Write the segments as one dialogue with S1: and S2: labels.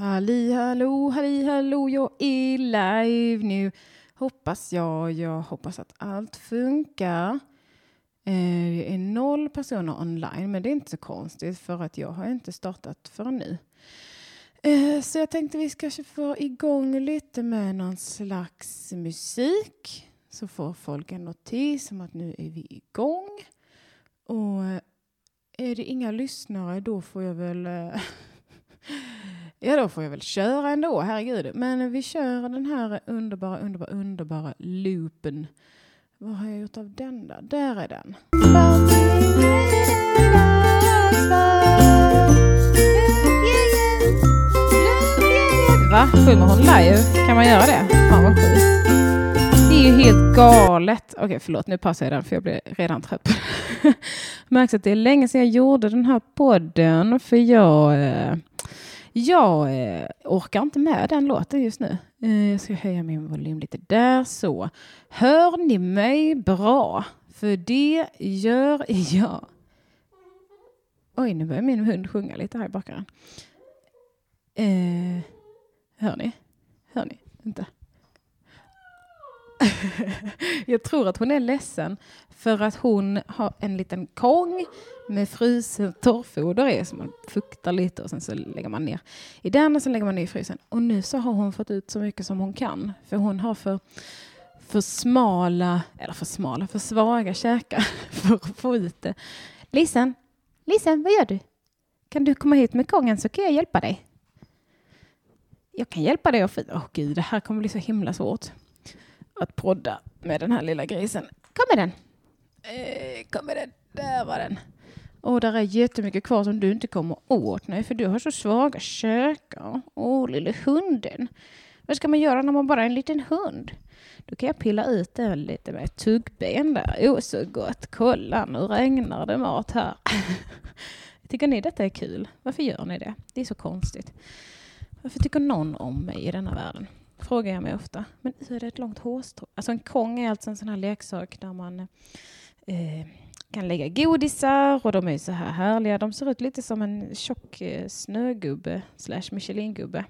S1: Halli hallå, halli hallå, jag är live nu. Hoppas jag, jag hoppas att allt funkar. Eh, det är noll personer online, men det är inte så konstigt för att jag har inte startat förrän nu. Eh, så jag tänkte vi ska få igång lite med någon slags musik. Så får folk en notis om att nu är vi igång. Och eh, är det inga lyssnare då får jag väl eh, Ja, då får jag väl köra ändå, herregud. Men vi kör den här underbara, underbara, underbara loopen. Vad har jag gjort av den där? Där är den. Va? Sjunger hon live? Kan man göra det? Fan vad sjukt. Det är ju helt galet. Okej, förlåt, nu passar jag den för jag blir redan trött. Märks att det är länge sedan jag gjorde den här podden för jag eh, jag eh, orkar inte med den låten just nu. Eh, jag ska höja min volym lite där så. Hör ni mig bra? För det gör jag. Oj, nu börjar min hund sjunga lite här i bakgrunden. Eh, hör ni? Hör ni? Inte? jag tror att hon är ledsen för att hon har en liten kong med fruset torrfoder i som man fuktar lite och sen så lägger man ner i den och sen lägger man ner i frysen. Och nu så har hon fått ut så mycket som hon kan för hon har för, för smala, eller för smala, för svaga käkar för att få ut det. Lisen, Lisen, vad gör du? Kan du komma hit med kongen så kan jag hjälpa dig. Jag kan hjälpa dig att få... Åh oh, gud, det här kommer bli så himla svårt att podda med den här lilla grisen. Kom med den. Eh, den. Där var den. Och där är jättemycket kvar som du inte kommer åt. Nej, för du har så svaga käkar. Åh, lille hunden. Vad ska man göra när man bara är en liten hund? Då kan jag pilla ut den lite med tuggben där. Åh, oh, så gott. Kolla, nu regnar det mat här. Tycker ni detta är kul? Varför gör ni det? Det är så konstigt. Varför tycker någon om mig i denna världen? Frågar jag mig ofta. Men hur är det ett långt hårstrå? Alltså en kong är alltså en sån här leksak där man eh, eh, kan lägga godisar och de är så här härliga. De ser ut lite som en tjock eh, snögubbe slash Michelingubbe.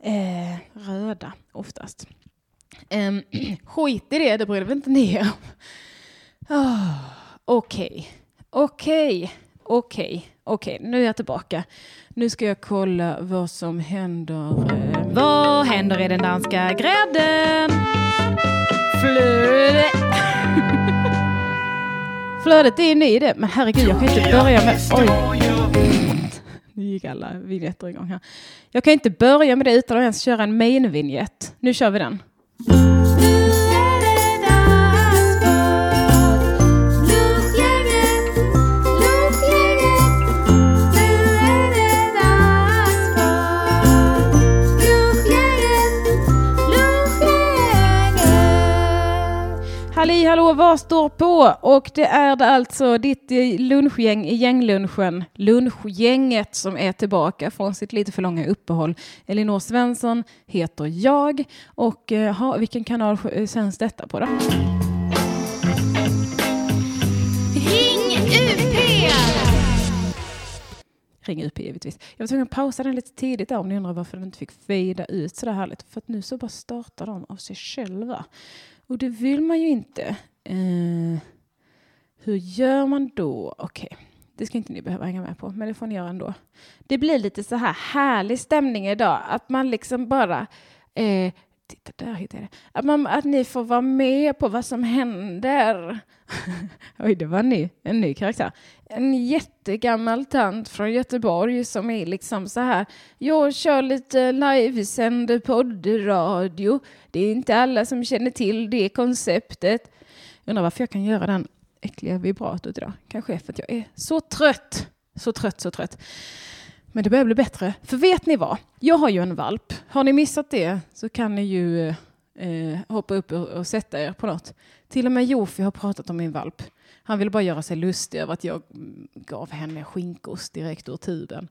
S1: Eh, röda oftast. Eh, skit i det, det bryr väl inte ni om. Ah, okej, okej, okej, okej, nu är jag tillbaka. Nu ska jag kolla vad som händer. Eh, vad händer i den danska grädden? Flöde. Flödet är ny det, men herregud, jag kan inte börja med... Oj! Nu gick alla vinjetter igång här. Jag kan inte börja med det utan att ens köra en main-vinjett. Nu kör vi den. Hallå, vad står på? Och det är det alltså ditt lunchgäng i gänglunchen, lunchgänget som är tillbaka från sitt lite för långa uppehåll. Elinor Svensson heter jag och eh, ha, vilken kanal sänds detta på då?
S2: Ring UP!
S1: Ring UP givetvis. Jag var tvungen att pausa den lite tidigt där om ni undrar varför den inte fick fejda ut så där härligt. För att nu så bara startar de av sig själva. Och det vill man ju inte. Eh, hur gör man då? Okej, okay. det ska inte ni behöva hänga med på, men det får ni göra ändå. Det blir lite så här härlig stämning idag, att man liksom bara eh, Titta, där hittade jag det. Att, man, att ni får vara med på vad som händer. Oj, det var en ny, en ny karaktär. En jättegammal tant från Göteborg som är liksom så här. Jag kör lite livesänd poddradio. Det är inte alla som känner till det konceptet. Jag undrar varför jag kan göra den äckliga vibratot idag. Kanske är för att jag är så trött. Så trött, så trött. Men det börjar bli bättre. För vet ni vad? Jag har ju en valp. Har ni missat det så kan ni ju eh, hoppa upp och, och, sätta er på något. Till och med Jofi har pratat om min valp. Han ville bara göra sig lustig över att jag gav henne skinkost direkt ur tuben.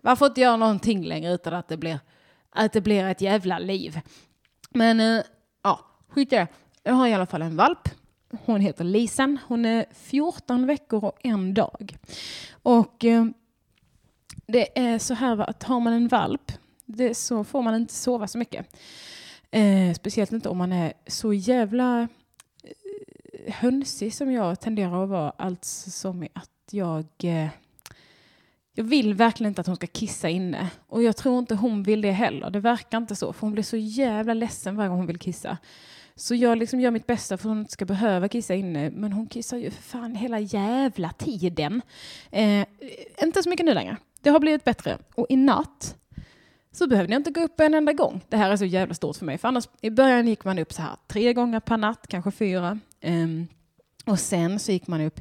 S1: Man får inte göra någonting längre utan att det blir, att det blir ett jävla liv. Men eh, ja, skit i det. Jag har i alla fall en valp. Hon heter Lisen. Hon är 14 veckor och en dag. Och eh, Det är så här att har man en valp det, så får man inte sova så mycket. Eh, speciellt inte om man är så jävla hönsig som jag tenderar att vara. Alltså som att jag... Eh, jag vill verkligen inte att hon ska kissa inne. Och jag tror inte hon vill det heller. Det verkar inte så. För hon blir så jävla ledsen varje gång hon vill kissa. Så jag liksom gör mitt bästa för att hon inte ska behöva kissa inne. Men hon kissar ju för fan hela jävla tiden. Eh, inte så mycket nu längre. Det har blivit bättre. Och i natt så behövde jag inte gå upp en enda gång. Det här är så jävla stort för mig. För annars, i början gick man upp så här tre gånger per natt, kanske fyra. Um, och sen så gick man upp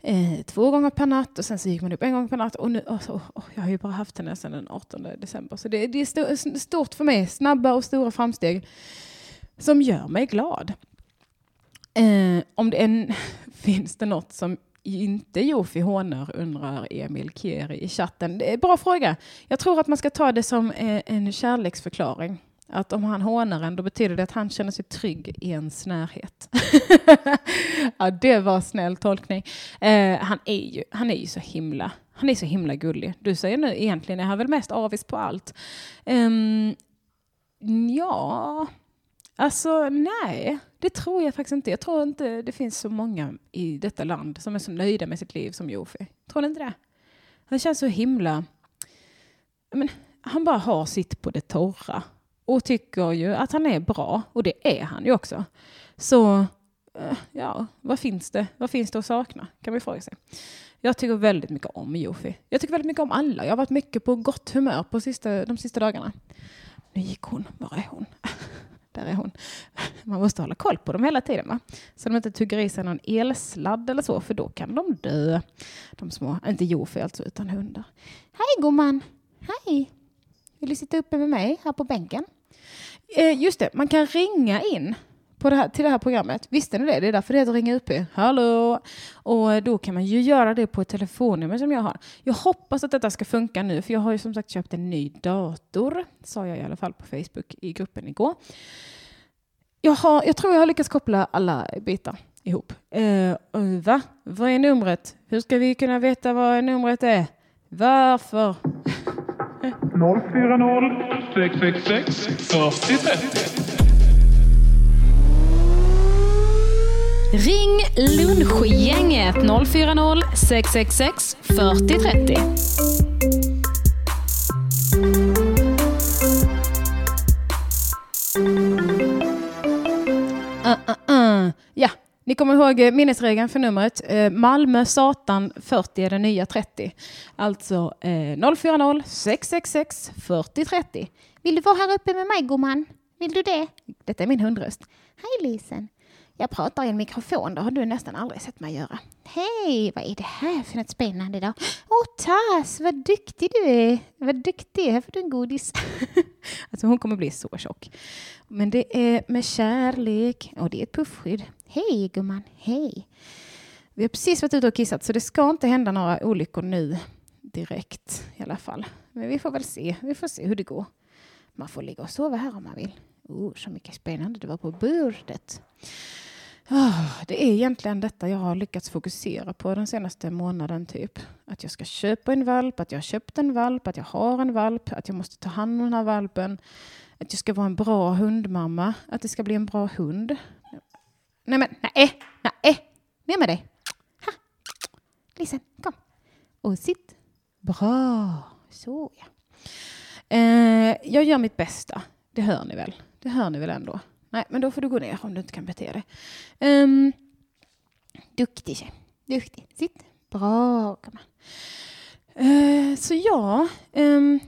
S1: eh, två gånger per natt och sen så gick man upp en gång per natt. Och nu, oh, oh, oh, jag har ju bara haft henne sedan den 18 december. Så det, det är stort för mig. Snabba och stora framsteg som gör mig glad. Eh, om det en, finns det något som inte Jofi hånar, undrar Emil Kieri i chatten. Det är en bra fråga. Jag tror att man ska ta det som eh, en kärleksförklaring. Att om han hånar en, då betyder det att han känner sig trygg i ens närhet. ja, det var snäll tolkning. Eh, han, är ju, han är ju så himla, han är så himla gullig. Du säger nu egentligen är han väl mest avis på allt. Um, ja, Alltså nej, det tror jag faktiskt inte. Jag tror inte det finns så många i detta land som är så nöjda med sitt liv som Jofi. Tror ni inte det? Han känns så himla... Men, han bara har sitt på det torra och tycker ju att han är bra och det är han ju också. Så eh, ja, vad finns det? Vad finns det att sakna? Kan vi fråga sig. Jag tycker väldigt mycket om Jofi. Jag tycker väldigt mycket om alla. Jag har varit mycket på gott humör på sista, de sista dagarna. Nu gick hon. Var är hon? Där är hon. Man måste hålla koll på dem hela tiden. Va? Så de inte tuggar i sig någon elsladd eller så, för då kan de dö. De små, äh, inte Jofi alltså, utan hundar. Hej gumman! Hej! Vill du sitta uppe med mig här på bänken? Eh, just det, man kan ringa in på det här, till det här programmet. Visste ni det? Det är därför det heter Ringa UP. Hallå! Och eh, då kan man ju göra det på ett telefonnummer som jag har. Jag hoppas att detta ska funka nu, för jag har ju som sagt köpt en ny dator, sa jag i alla fall på Facebook i gruppen igår. Jag, har, jag tror jag har lyckats koppla alla bitar ihop. Eh, va? Vad är numret? Hur ska vi kunna veta vad numret är? Varför?
S3: 040 666 4030
S2: Ring Lunchgänget 040 666 4030.
S1: Uh, uh, uh. Ja, ni kommer ihåg eh, minnesregeln för numret. Eh, Malmö Satan 40 är den nya 30. Alltså 040 666 40 30.
S4: Vill du vara här uppe med mig gumman? Vill du det?
S1: Detta är min hundröst.
S4: Hej Lisen. Jag pratar i en mikrofon, det har du nästan aldrig sett mig göra. Hej, vad är det här för något spännande då? Åh, Tass, vad duktig du är. Vad duktig, här får du en godis.
S1: alltså hon kommer bli så tjock. Men det är med kärlek och det är ett puffskydd.
S4: Hej gumman, hej.
S1: Vi har precis varit ute och kissat så det ska inte hända några olyckor nu direkt i alla fall. Men vi får väl se, vi får se hur det går. Man får ligga och sova här om man vill. Oh, så mycket spännande det var på bordet. Oh, det är egentligen detta jag har lyckats fokusera på den senaste månaden. typ. Att jag ska köpa en valp, att jag har köpt en valp, att jag har en valp, att jag måste ta hand om den här valpen. Att jag ska vara en bra hundmamma, att det ska bli en bra hund. Nej men, nej, eh, nej, eh. ner med dig. Ha.
S4: Lisen, kom. Och sitt.
S1: Bra, så ja. Eh, jag gör mitt bästa, det hör ni väl? Det hör ni väl ändå? Nej, men då får du gå ner om du inte kan bete dig. Um, duktig tjej. Duktig. Sitt. Bra, gumman. Uh, så ja, um,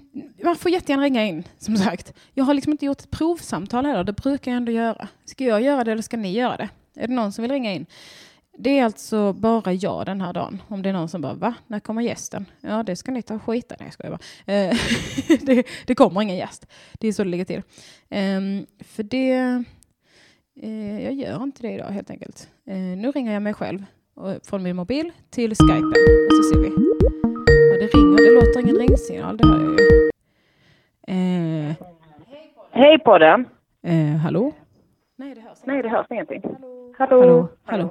S1: man får jättegärna ringa in, som sagt. Jag har liksom inte gjort ett provsamtal heller, det brukar jag ändå göra. Ska jag göra det eller ska ni göra det? Är det någon som vill ringa in? Det är alltså bara jag den här dagen. Om det är någon som bara, va? När kommer gästen? Ja, det ska ni ta och skita Nej, jag skojar bara. Uh, det, det kommer ingen gäst. Det är så det ligger till. Um, för det Eh, jag gör inte det idag helt enkelt. Eh, nu ringer jag mig själv från min mobil till Skypen och så ser vi. Ja, det ringer, det låter ingen ringsignal, det hör jag ju.
S5: Eh, Hej på den.
S1: Eh, hallå?
S5: Nej, det hörs, Nej, det hörs ingenting.
S1: Hallå? Hallå? Hallå?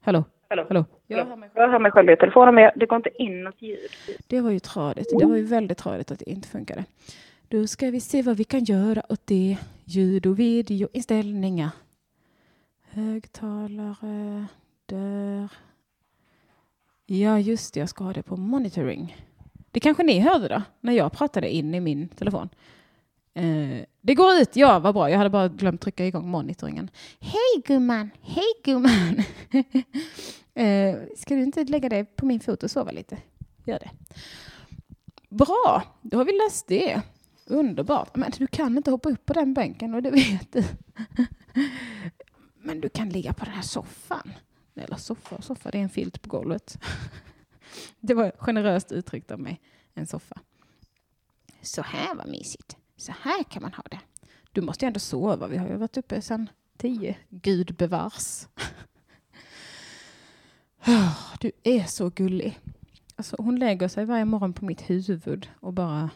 S1: Hallå?
S5: Hallå?
S1: Hallå?
S5: Jag hör mig själv, jag hör mig själv i telefonen, men det går inte in något ljud.
S1: Det var ju tradigt. Det var ju väldigt tradigt att det inte funkade. Då ska vi se vad vi kan göra åt det. Ljud och videoinställningar. Högtalare. Där. Ja, just det. Jag ska ha det på monitoring. Det kanske ni hörde då, när jag pratade in i min telefon. Eh, det går ut, ja vad bra. Jag hade bara glömt trycka igång monitoringen.
S4: Hej gumman, hej gumman.
S1: Eh, ska du inte lägga dig på min fot och sova lite? Gör det. Bra, då har vi löst det. Underbart. Men du kan inte hoppa upp på den bänken och det vet du. Men du kan ligga på den här soffan. Eller soffa och soffa, det är en filt på golvet. Det var generöst uttryckt av mig. En soffa.
S4: Så här var mysigt. Så här kan man ha det.
S1: Du måste ju ändå sova. Vi har ju varit uppe sedan tio. Gud bevars. Du är så gullig. Alltså, hon lägger sig varje morgon på mitt huvud och bara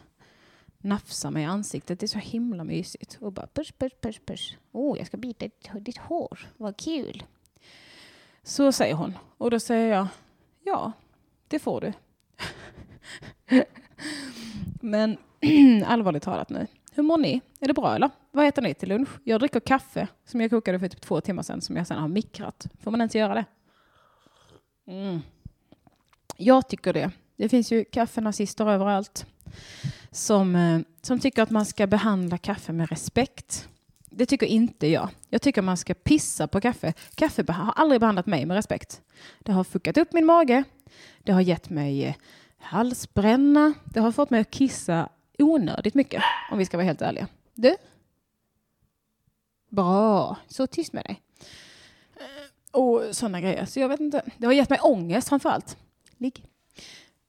S1: nafsar mig i ansiktet. Det är så himla mysigt. Och bara push, push, push, push.
S4: Åh, oh, jag ska bita ditt, ditt hår. Vad kul.
S1: Så säger hon. Och då säger jag, ja, det får du. Men allvarligt talat nu. Hur mår ni? Är det bra eller? Vad äter ni till lunch? Jag dricker kaffe som jag kokade för typ två timmar sedan som jag sedan har mikrat. Får man ens göra det? Mm. Jag tycker det. Det finns ju kaffenazister överallt som, eh, som tycker att man ska behandla kaffe med respekt. Det tycker inte jag. Jag tycker man ska pissa på kaffe. Kaffe har aldrig behandlat mig med respekt. Det har fuckat upp min mage. Det har gett mig eh, halsbränna. Det har fått mig att kissa onödigt mycket, om vi ska vara helt ärliga. Du? Bra. Så tyst med dig. Eh, och sådana grejer. Så jag vet inte. Det har gett mig ångest framför allt. Ligg.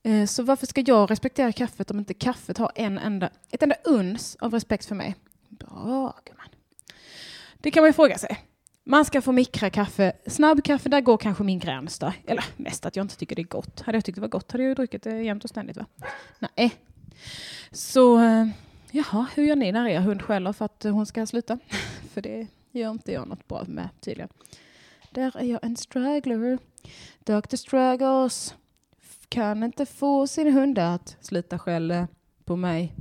S1: Eh, så varför ska jag respektera kaffet om inte kaffet har en enda, ett enda uns av respekt för mig? Bra, gumman. Det kan man ju fråga sig. Man ska få mikra kaffe. Snabbkaffe, där går kanske min gräns då. Eller mest att jag inte tycker det är gott. Hade jag tyckt det var gott hade jag ju druckit det jämt och ständigt va? Nej. Så, eh, jaha, hur gör ni när er hund skäller för att hon ska sluta? För det gör inte jag något bra med tydligen. Där är jag en struggler. Dr. Struggles kan inte få sin hund att sluta skälla på mig.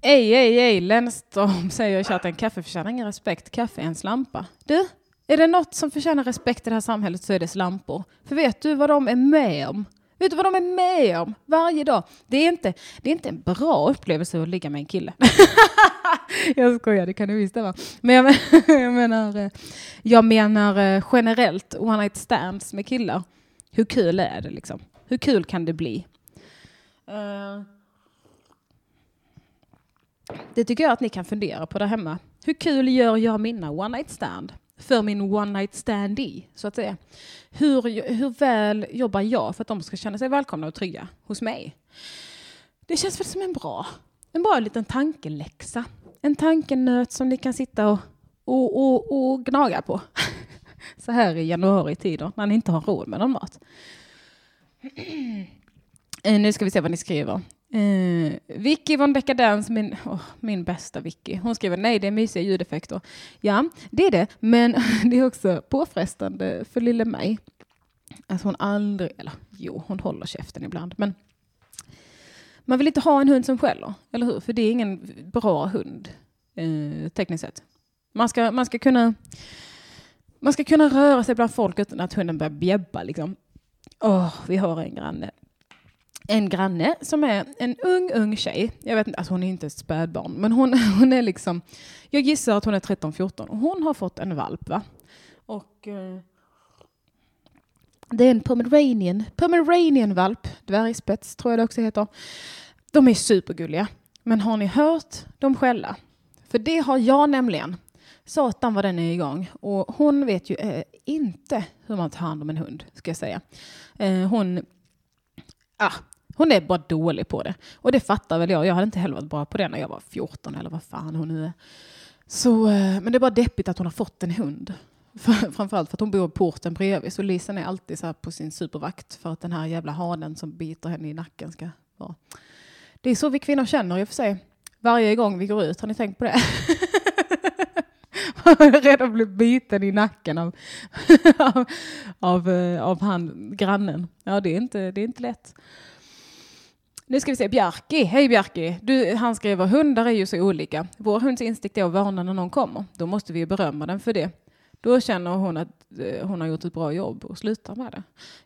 S1: Ej, ej, ej, Lennström säger i chatten, kaffe förtjänar ingen respekt, kaffe är en slampa. Du, är det något som förtjänar respekt i det här samhället så är det slampor. För vet du vad de är med om? Vet du vad de är med om varje dag? Det är inte, det är inte en bra upplevelse att ligga med en kille. jag skojar, det kan du visst vara. Men jag, men- jag menar, eh, jag menar eh, generellt one night stands med killar. Hur kul är det liksom? Hur kul kan det bli? Uh. det tycker jag att ni kan fundera på där hemma. Hur kul gör jag mina one night stand? För min one night standee, så att säga. Hur, hur väl jobbar jag för att de ska känna sig välkomna och trygga hos mig? Det känns väl som en bra, en bra liten tankeläxa. En tankenöt som ni kan sitta och, och, och, och gnaga på. Så här i januari-tider när ni inte har råd med någon mat. Eh, nu ska vi se vad ni skriver. Uh, Vicky von Decadence, min, oh, min bästa Vicky, hon skriver nej, det är mysiga ljudeffekter. Ja, det är det, men det är också påfrestande för lille mig. Alltså hon aldrig, eller jo, hon håller käften ibland, men man vill inte ha en hund som skäller, eller hur? För det är ingen bra hund, uh, tekniskt sett. Man ska, man ska kunna man ska kunna röra sig bland folk utan att hunden börjar bjäbba. Liksom. Åh, vi har en granne. En granne som är en ung, ung tjej. Jag vet inte, alltså hon är inte ett spädbarn, men hon, hon är liksom, jag gissar att hon är 13-14 och hon har fått en valp va? Och eh, det är en pomeranian, pomeranian valp, dvärgspets tror jag det också heter. De är supergulliga. Men har ni hört dem skälla? För det har jag nämligen. Satan vad den är igång. Och hon vet ju eh, inte hur man tar hand om en hund, ska jag säga. Eh, hon, ah, hon är bara dålig på det. Och det fattar väl jag. Jag hade inte heller varit bra på det när jag var 14 eller vad fan hon nu är. Så, eh, men det är bara deppigt att hon har fått en hund. För, framförallt för att hon bor i porten bredvid. Så Lisen är alltid så här på sin supervakt för att den här jävla hanen som biter henne i nacken ska vara. Det är så vi kvinnor känner i och för sig. Varje gång vi går ut. Har ni tänkt på det? redan bli biten i nacken av, av, av, eh, av han, grannen. Ja, det är inte, det är inte lätt. Nu ska vi se, Bjarki. Hej Bjarki. Du, han skriver, hundar är ju så olika. Vår hunds instinkt är att varna när någon kommer. Då måste vi ju berömma den för det. Då känner hon att eh, hon har gjort ett bra jobb och slutar med det.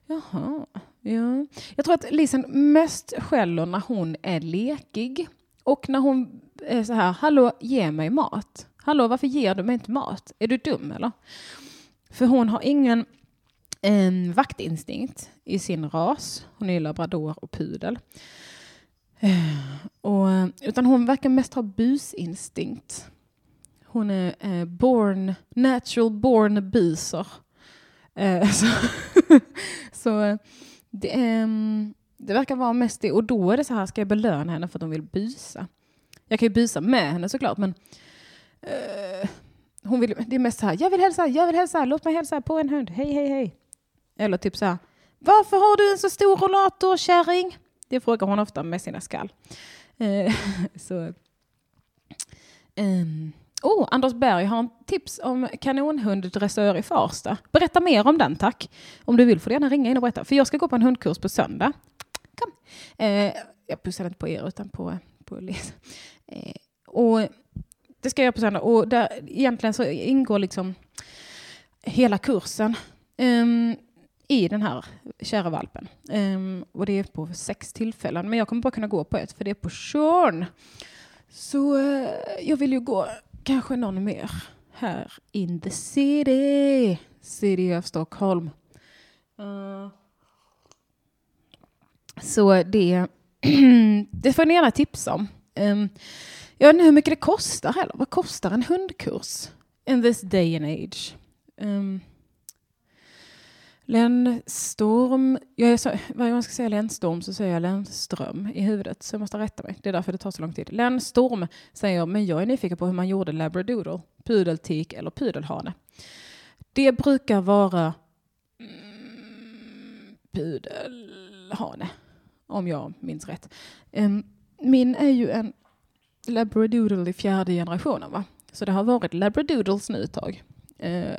S1: Jaha, ja. Jag tror att Lisen mest skäller när hon är lekig. Och när hon är så här, hallå, ge mig mat. Hallå, varför ger du mig inte mat? Är du dum eller? För hon har ingen en vaktinstinkt i sin ras. Hon är labrador och pudel. Eh, och, eh, utan hon verkar mest ha businstinkt. Hon är eh, born, natural born buser. Eh, så så eh, det, eh, det verkar vara mest det. Och då är det så här, ska jag belöna henne för att hon vill busa? Jag kan ju busa med henne såklart, men eh, hon vill, det är mest så här, jag vill hälsa, jag vill hälsa, låt mig hälsa på en hund, hej, hej, hej. Eller typ så här, varför har du en så stor rollator, kärring? Det frågar hon ofta med sina skall. Eh, så, ehm, oh, Anders Berg har en tips om kanonhunddressör i Farsta. Berätta mer om den, tack. Om du vill får du gärna ringa in och berätta. För jag ska gå på en hundkurs på söndag. Kom. Eh, jag pussar inte på er, utan på, på Liz. Eh, och det ska jag göra på söndag. Och där, egentligen så ingår liksom hela kursen. Um, i den här kära valpen. Um, och det är på sex tillfällen. Men jag kommer bara kunna gå på ett, för det är på Tjörn. Så uh, jag vill ju gå kanske någon mer här in the city. City of Stockholm. Uh, så det, det får ni gärna tipsa om. Um, jag vet inte hur mycket det kostar heller. Vad kostar en hundkurs in this day and age? Um, Lännstorm, jag är så, varje gång jag ska säga Lännstorm så säger jag Lennström i huvudet, så jag måste rätta mig. Det är därför det tar så lång tid. Lännstorm säger jag, men jag är nyfiken på hur man gjorde labradoodle, pudeltik eller pudelhane. Det brukar vara mm, pudelhane, om jag minns rätt. Ehm, min är ju en labradoodle i fjärde generationen, va? så det har varit labradoodles nu ett tag. Eh,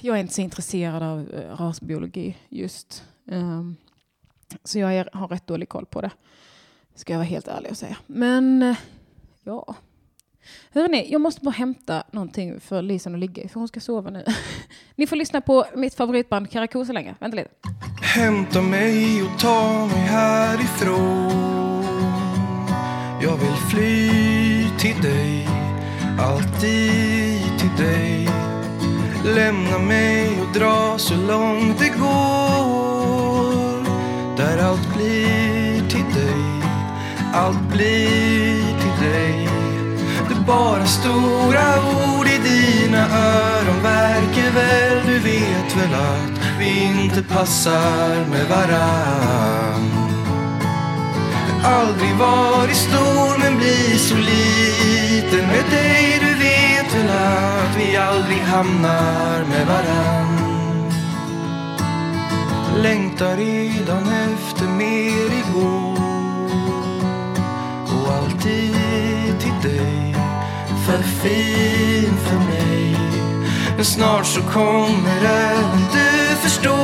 S1: jag är inte så intresserad av eh, rasbiologi just. Um, så jag är, har rätt dålig koll på det. Ska jag vara helt ärlig och säga. Men eh, ja. Hörrni, jag måste bara hämta någonting för Lisen att ligga i, för hon ska sova nu. Ni får lyssna på mitt favoritband Karakou så länge. Vänta lite.
S6: Hämta mig och ta mig härifrån Jag vill fly till dig Alltid till dig Lämna mig och dra så långt det går. Där allt blir till dig Allt blir till dig. Det är bara stora ord i dina öron Verkar väl, du vet väl att vi inte passar med varann. Aldrig varit stor men blir så liten med dig. Du att vi aldrig hamnar med varann. Längtar redan efter mer igår. Och alltid till dig För fin för mig. Men snart så kommer även du förstå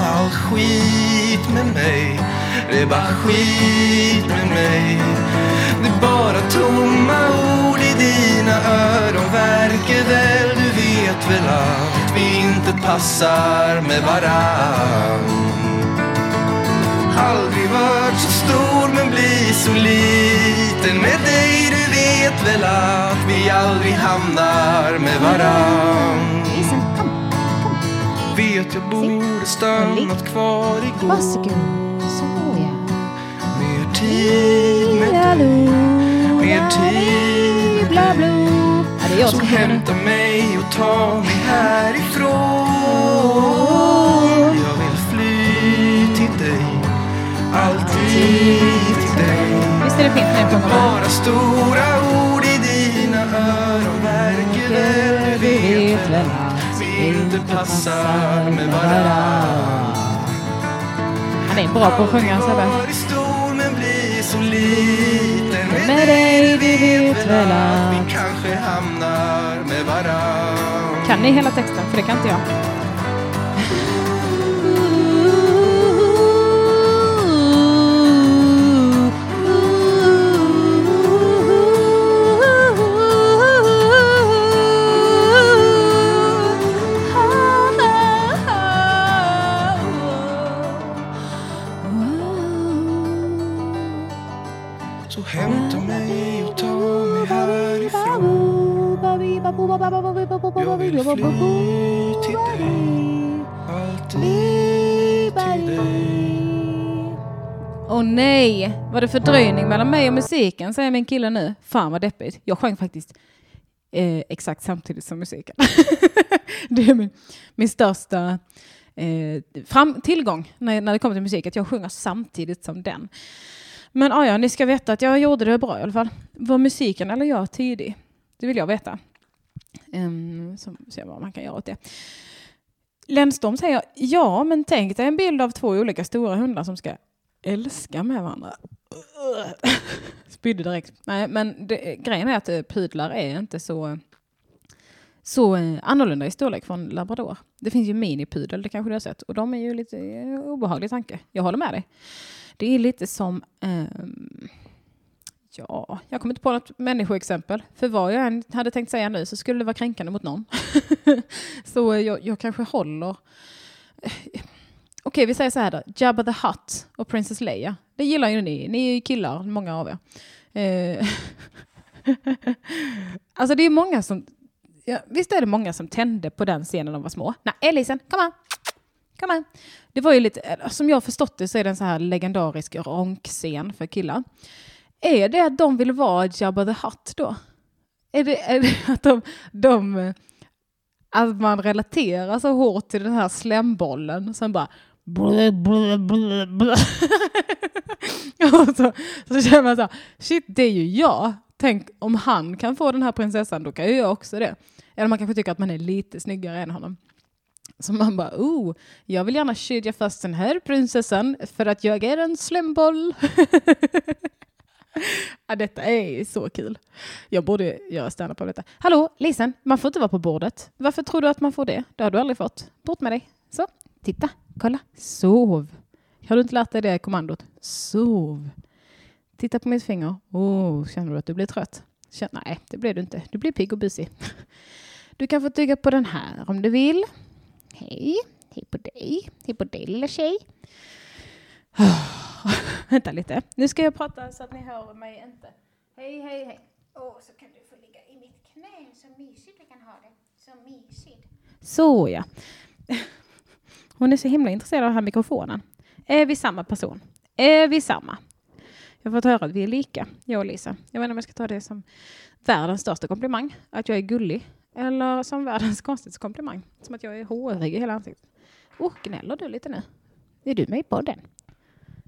S6: All skit med mig Det är bara skit med mig. Det är bara tomma ord i dina öron. Verkar väl, du vet väl att vi inte passar med varann. Aldrig varit så stor men blir så liten. Med dig Du vet väl att vi aldrig hamnar med varann. Vet jag borde stannat kvar igår. Mer tid dig Mer tid med dig
S1: Ja, det är jag som sjunger nu.
S6: hämta mig och ta mig härifrån. Jag vill fly till dig Alltid till dig.
S1: Visst är det fint när med?
S6: Bara stora ord i dina öron Verkar väl, du vet väl att vi inte passar med varann.
S1: Han är bra på att sjunga Sebbe.
S6: Så liten
S1: Med dig, du vet väl att
S6: hamnar med varann
S1: Kan ni hela texten? För det kan inte jag.
S6: Jag vill fly till dig Alltid till dig
S1: Åh nej, var det fördröjning mellan mig och musiken, säger min kille nu. Fan vad deppigt. Jag sjöng faktiskt eh, exakt samtidigt som musiken. det är min, min största eh, fram, tillgång när, när det kommer till musik, att jag sjunger samtidigt som den. Men ah, ja, ni ska veta att jag gjorde det bra i alla fall. Var musiken eller jag tidig? Det vill jag veta. Um, så ser vad man kan göra åt det. Lenstorm säger, ja men tänk dig en bild av två olika stora hundar som ska älska med varandra. Spydde direkt. Nej, men det, grejen är att eh, pudlar är inte så, så eh, annorlunda i storlek från labrador. Det finns ju minipudel, det kanske du har sett, och de är ju lite eh, obehaglig tanke. Jag håller med dig. Det är lite som Um, Ja, jag kommer inte på något människoexempel. För vad jag än hade tänkt säga nu så skulle det vara kränkande mot någon. så eh, jag, jag kanske håller... Okej, vi säger så här då. Jabba the Hutt och Princess Leia. Det gillar ju ni. Ni är ju killar, många av er. Eh, alltså det är många som... Ja, visst är det många som tände på den scenen när de var små? Nej, Elisen, kom här! Kom här! Det var ju lite, eh, som jag har förstått det så är det en så här legendarisk ronkscen för killar. Är det att de vill vara Jabba the Hutt då? Är det, är det att de, de att man relaterar så hårt till den här slembollen som bara blö, blö, blö, blö. och så, så känner man så här, shit det är ju jag. Tänk om han kan få den här prinsessan, då kan ju jag också det. Eller man kanske tycker att man är lite snyggare än honom. Så man bara, oh, jag vill gärna kedja fast den här prinsessan för att jag är en slemboll. ja, detta är så kul. Jag borde göra standup på detta. Hallå, Lisen, man får inte vara på bordet. Varför tror du att man får det? Det har du aldrig fått. Bort med dig. Så, titta, kolla, sov. Har du inte lärt dig det kommandot? Sov. Titta på mitt finger. Oh, känner du att du blir trött? Känner, nej, det blir du inte. Du blir pigg och busig. Du kan få tygga på den här om du vill. Hej, hej på dig. Hej på dig lilla tjej. Vänta lite. Nu ska jag prata så att ni hör mig inte. Hej, hej, hej.
S4: Åh, så kan du få ligga i mitt knä. Så mysigt vi kan ha det. Så mysigt.
S1: Så ja. Hon är så himla intresserad av den här mikrofonen. Är vi samma person? Är vi samma? Jag har fått höra att vi är lika, jag och Lisa. Jag vet inte om jag ska ta det som världens största komplimang, att jag är gullig, eller som världens konstigaste komplimang, som att jag är hårig i hela ansiktet. Oh, gnäller du lite nu? Är du med i podden?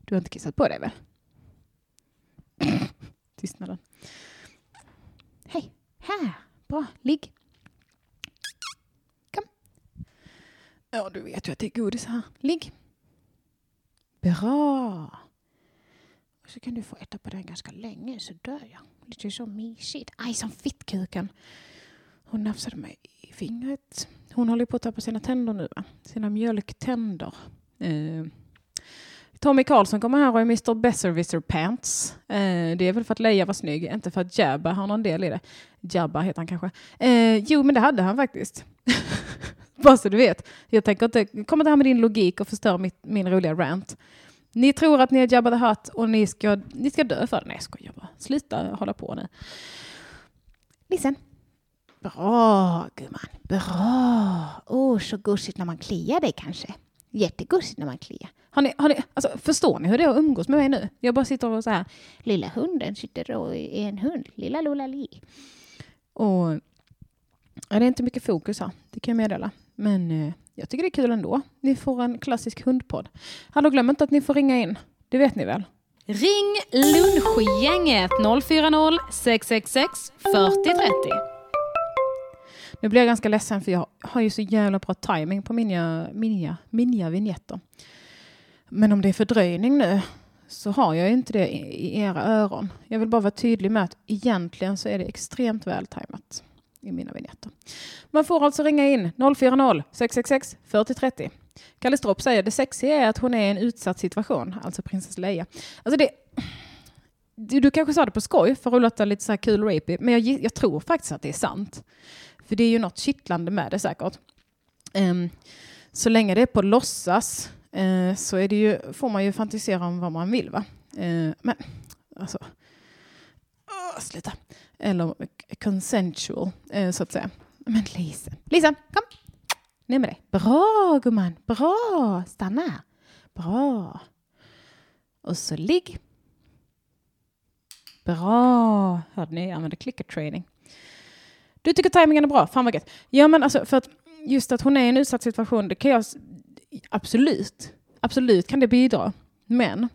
S1: Du har inte kissat på dig väl? Tystnaden. Hej, här, bra, ligg. Kom. Ja, du vet ju att det är godis här. Ligg. Bra. Och så kan du få äta på den ganska länge så dör jag. Lite så mysigt. Aj, som fittkuken. Hon nafsade mig i fingret. Hon håller på att tappa sina tänder nu, va? Sina mjölktänder. Eh. Tommy Karlsson kommer här och är Mr Besserwisser Pants. Eh, det är väl för att Leia var snygg, inte för att Jabba har någon del i det. Jabba heter han kanske. Eh, jo, men det hade han faktiskt. Bara så du vet. Jag tänker inte, komma det här med din logik och förstör mitt, min roliga rant. Ni tror att ni är Jabba the Hutt och ni ska, ni ska dö för det. Nej, jag skojar bara. Sluta hålla på nu. Nissen. Bra, gumman. Bra. Åh, oh, så gosigt när man kliar dig kanske. Jättegosigt när man kliar. Har ni, har ni, alltså, förstår ni hur det är att umgås med mig nu? Jag bara sitter och så här, lilla hunden sitter och är en hund, lilla Lola Li. Och ja, det är inte mycket fokus här, det kan jag meddela. Men eh, jag tycker det är kul ändå. Ni får en klassisk hundpodd. Hallå, glöm inte att ni får ringa in. Det vet ni väl?
S2: Ring Lunchgänget 040 666 4030.
S1: Nu blir jag ganska ledsen för jag har ju så jävla bra timing på mina, mina, mina vignetter. Men om det är fördröjning nu så har jag inte det i, era öron. Jag vill bara vara tydlig med att egentligen så är det extremt vältajmat i mina vignetter. Man får alltså ringa in 040 666 4030. Kalle Stropp säger det sexiga är att hon är i en utsatt situation, alltså prinsess Leia. Alltså det, du, du kanske sa det på skoj för att låta lite så här kul rapey, men jag, jag tror faktiskt att det är sant. För det är ju något kittlande med det säkert. Um, så länge det är på låtsas eh, så är det ju, får man ju fantisera om vad man vill. Va? Eh, men alltså, Oh, sluta. Eller consensual, eh, så att säga. Men Lisa, Lisa, kom! Ner med dig. Bra gumman, bra! Stanna här. Bra. Och så ligg. Bra! Hörde ni? Jag använder clicker training. Du tycker tajmingen är bra? Fan vad gött. Ja men alltså för att just att hon är i en utsatt situation, det kan jag absolut, absolut kan det bidra. Men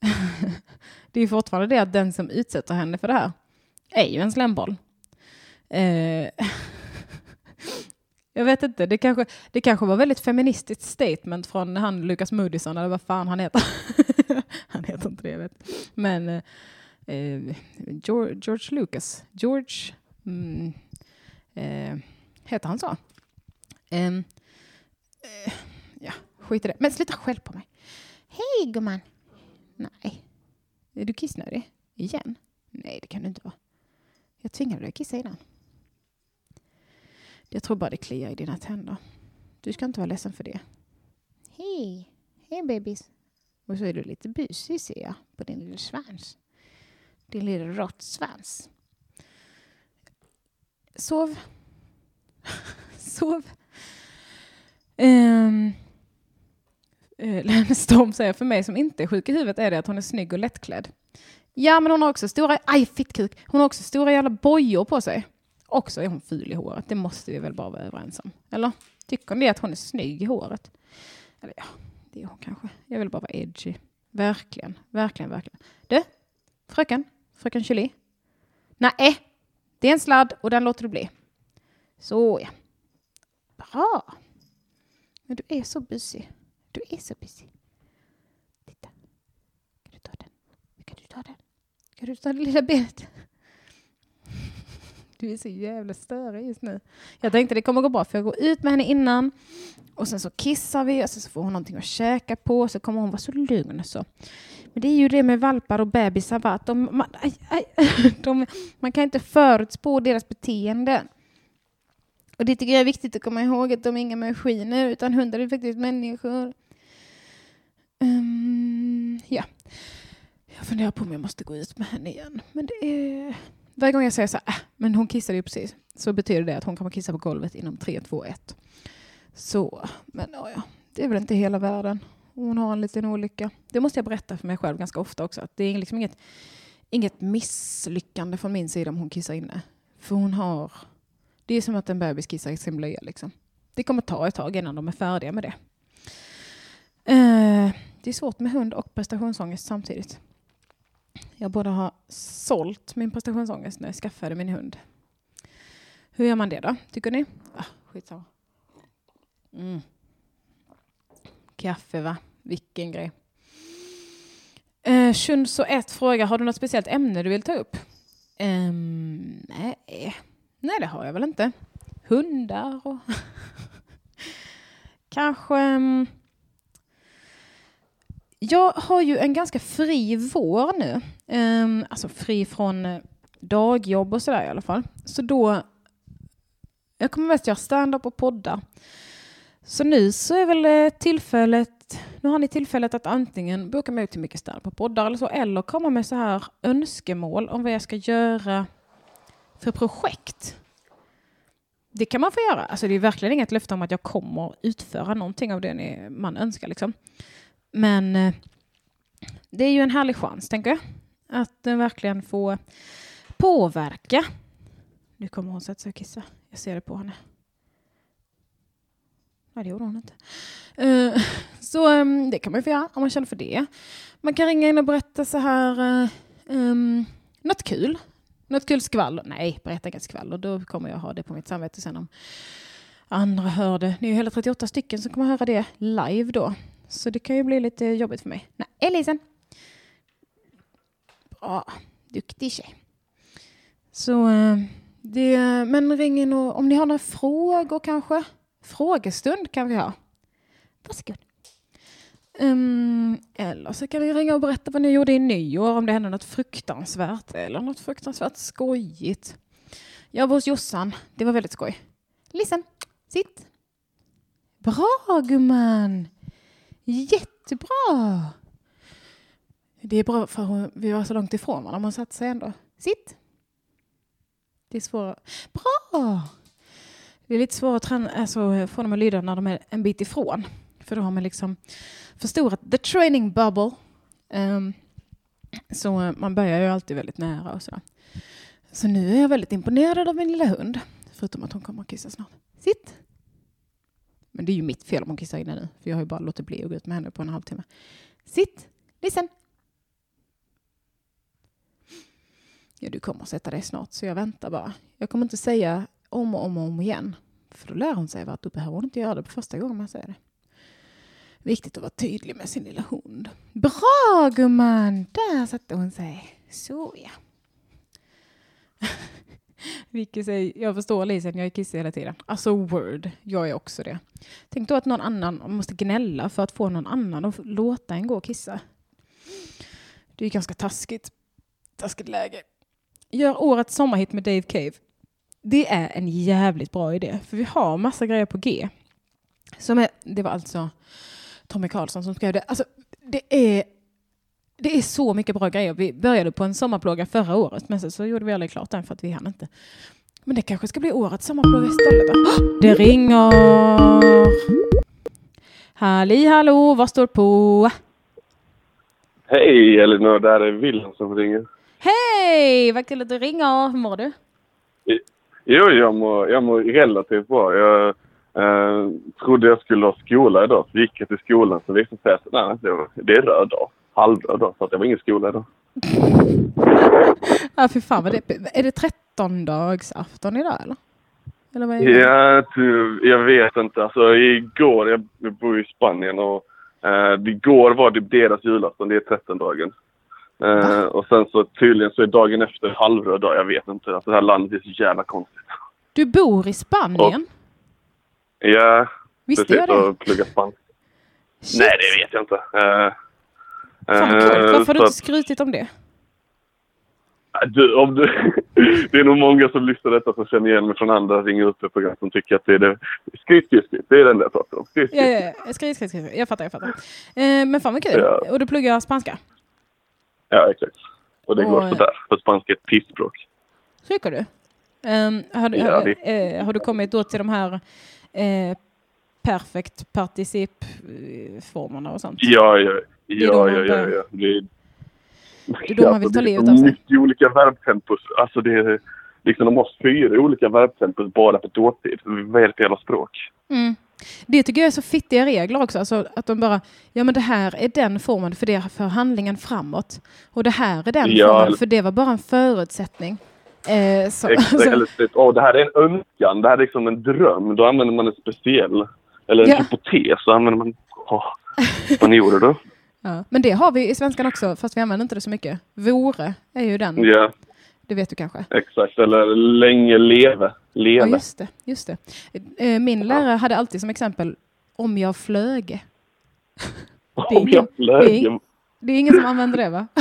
S1: det är fortfarande det att den som utsätter henne för det här är ju en slemboll. Eh, jag vet inte, det kanske, det kanske var väldigt feministiskt statement från han Lucas Moodysson, eller vad fan han heter. han heter inte det, jag vet. Men eh, eh George, George Lucas, George, mm, eh, heter han så? Ehm, eh, skit i det. Men sluta skäll på mig.
S4: Hej gumman.
S1: Nej. Är du kissnödig? Igen? Nej, det kan du inte vara. Jag tvingade dig att kissa innan. Jag tror bara det kliar i dina tänder. Du ska inte vara ledsen för det.
S4: Hej. Hej bebis.
S1: Och så är du lite busig ser jag på din lilla svans. Din lilla råttsvans. Sov. Sov. Um, Eh, Storm säger för mig som inte är sjuk i huvudet är det att hon är snygg och lättklädd. Ja, men hon har också stora, aj fittkuk, hon har också stora jävla bojor på sig. Också är hon ful i håret, det måste vi väl bara vara överens om. Eller? Tycker ni att hon är snygg i håret? Eller ja, det är hon kanske. Jag vill bara vara edgy. Verkligen, verkligen, verkligen. Du, fröken, fröken Julie. Nej, det är en sladd och den låter du bli. Så ja. Bra. Men du är så busig. Du är så busy. Titta. Kan du ta den? Kan du ta den? Kan du ta det lilla benet? Du är så jävla störig just nu. Jag tänkte det kommer gå bra för jag går ut med henne innan och sen så kissar vi och sen så får hon någonting att käka på och så kommer hon vara så lugn. Så. Men det är ju det med valpar och bebisar va? att de, man, aj, aj, de, man kan inte förutspå deras beteende. Och det tycker jag är viktigt att komma ihåg att de är inga maskiner utan hundar är faktiskt människor. Um, ja. Jag funderar på om jag måste gå ut med henne igen. Men det är... Varje gång jag säger så här, äh, men hon kissade ju precis, så betyder det att hon kommer kissa på golvet inom 3, 2, 1. Så, men ja, ja, det är väl inte hela världen. Hon har en liten olycka. Det måste jag berätta för mig själv ganska ofta också. Att det är liksom inget, inget misslyckande från min sida om hon kissar inne. För hon har... Det är som att en bebis kissar i sin blöja. Liksom. Det kommer ta ett tag innan de är färdiga med det. Eh, det är svårt med hund och prestationsångest samtidigt. Jag borde ha sålt min prestationsångest när jag skaffade min hund. Hur gör man det då, tycker ni? Ah, skitsamma. Mm. Kaffe, va? Vilken grej. Eh, Shunso 1 frågar, har du något speciellt ämne du vill ta upp? Ehm, nej nej, det har jag väl inte. Hundar och... Kanske... Mm. jag har ju en ganska fri vår nu. Um, alltså fri från eh, dagjobb och sådär i alla fall. Så då... Jag kommer mest göra stand-up och podda. Så nu så är väl eh, tillfället... Nu har ni tillfället att antingen boka mig ut till mycket stand på poddar eller så, eller komma med så här önskemål om vad jag ska göra för projekt. Det kan man få göra. Alltså det är verkligen inget löfte om att jag kommer utföra någonting av det ni, man önskar. Liksom. Men eh, det är ju en härlig chans, tänker jag. Att verkligen få påverka. Nu kommer hon sätta sig och kissa. Jag ser det på henne. Nej, det gjorde hon inte. Eh, så ehm, det kan man ju få göra om man känner för det. Man kan ringa in och berätta så här, uh, um, något kul. Något kul skvaller. Nej, berätta inget skvaller. Då kommer jag ha det på mitt samvete sen om andra hör det. Ni är ju hela 38 stycken som kommer höra det live då. Så det kan ju bli lite jobbigt för mig. Nej, Elisen. Bra. Duktig tjej. Så eh, Det, men ring in och, om ni har några frågor kanske? Frågestund kan vi ha. Varsågod. Um, eller så kan vi ringa och berätta vad ni gjorde i nyår, om det hände något fruktansvärt eller något fruktansvärt skojigt. Jag var hos Jossan, det var väldigt skoj. Listen, sitt. Bra gumman! Jättebra! Det är bra för hon, vi var så långt ifrån varandra, man satt sig ändå. Sitt. Det är svårare. Bra! Det är lite svårare att träna, alltså, få dem att lyda när de är en bit ifrån. För då har man liksom förstorat the training bubble. Um, så man börjar ju alltid väldigt nära och så. Så nu är jag väldigt imponerad av min lilla hund. Förutom att hon kommer att kissa snart. Sitt! Men det är ju mitt fel om hon kissar inne nu. För jag har ju bara låtit bli att gå ut med henne på en halvtimme. Sitt! Listen! Ja, du kommer att sätta dig snart, så jag väntar bara. Jag kommer inte säga om och om och om igen. För då lär hon sig att då behöver hon inte göra det på första gången man säger det. Viktigt att vara tydlig med sin lilla hund. Bra gumman! Där satte hon sig. Så ja. Vicky säger, jag förstår Lisen, jag är kissig hela tiden. Alltså word, jag är också det. Tänk då att någon annan måste gnälla för att få någon annan att låta en gå och kissa. Det är ganska taskigt. Taskigt läge. Gör årets sommarhit med Dave Cave. Det är en jävligt bra idé, för vi har massa grejer på G. Som är, det var alltså Tommy Karlsson som skrev det. Alltså, det är det är så mycket bra grejer. Vi började på en sommarplåga förra året, men sen så gjorde vi aldrig klart den för att vi hann inte. Men det kanske ska bli årets sommarplåga istället. Då. Det ringer! Halli hallå, vad står på?
S7: Hej Elinor, det här är Wilhelm som ringer.
S1: Hej, vad kul att du ringer. Hur mår du?
S7: Jo, jag mår, jag mår relativt bra. Jag eh, trodde jag skulle ha skola idag, så gick jag till skolan så visade det sig att nej, det, var, det är röd dag. Halvröd dag, så att det var ingen skola idag.
S1: Ja, fy fan vad det är. det 13-dagsafton idag eller? Eller vad är det?
S7: Ja, ty, jag vet inte. Alltså igår, jag jag bor i Spanien och eh, igår var det deras julafton, det är 13-dagen. Eh, och sen så tydligen så är dagen efter halvröd dag, jag vet inte. Alltså det här landet är så jävla konstigt.
S1: Du bor i Spanien?
S7: Ja,
S1: Visste
S7: precis.
S1: jag det?
S7: Och plugga spanska. Nej, det vet jag inte. Eh,
S1: Fan
S7: eh,
S1: Varför har du inte skrutit om det?
S7: Du, om du, det är nog många som lyssnar detta som känner igen mig från andra ringer upp program som tycker att det är det. Skryt, skryt, skryt. Det är den där jag pratar om. Skryt,
S1: Ja,
S7: skryt.
S1: ja, ja. Skryt, skryt, skryt. Jag fattar, jag fattar. Eh, men fan vad kul.
S7: Ja.
S1: Och du pluggar spanska?
S7: Ja, exakt. Och det
S1: Och,
S7: går
S1: eh,
S7: sådär. För spanska är ett pissspråk.
S1: Tycker du? Ehm, har, du har, eh, har du kommit då till de här eh, perfect particip-formerna och sånt?
S7: Ja, ja, ja, ja, ja. Det är,
S1: Det är man vill ta livet av sig.
S7: mycket olika verbtempos. Alltså det är liksom de har fyra olika verbtempos bara på dåtid. Vad är det för jävla språk?
S1: Mm. Det tycker jag är så fittiga regler också. Alltså att de bara, ja men det här är den formen för det för handlingen framåt. Och det här är den
S7: Ja,
S1: formen för det var bara en förutsättning. Eh, så,
S7: Eller typ, åh, det här är en önskan. Det här är liksom en dröm. Då använder man en speciell. Eller en
S1: Ja.
S7: hypotes. Så använder man... Vad gjorde du?
S1: ja. Men det har vi i svenskan också, fast vi använder inte det så mycket. Vore är ju den,
S7: Ja,
S1: det vet du kanske.
S7: exakt. Eller länge leve.
S1: Ja,
S7: Leve.
S1: just det. Just det. Eh, Min lärare hade alltid som exempel om jag flöge. det är
S7: Om jag
S1: ingen- det är
S7: flög.
S1: Det är ingen som använder det va?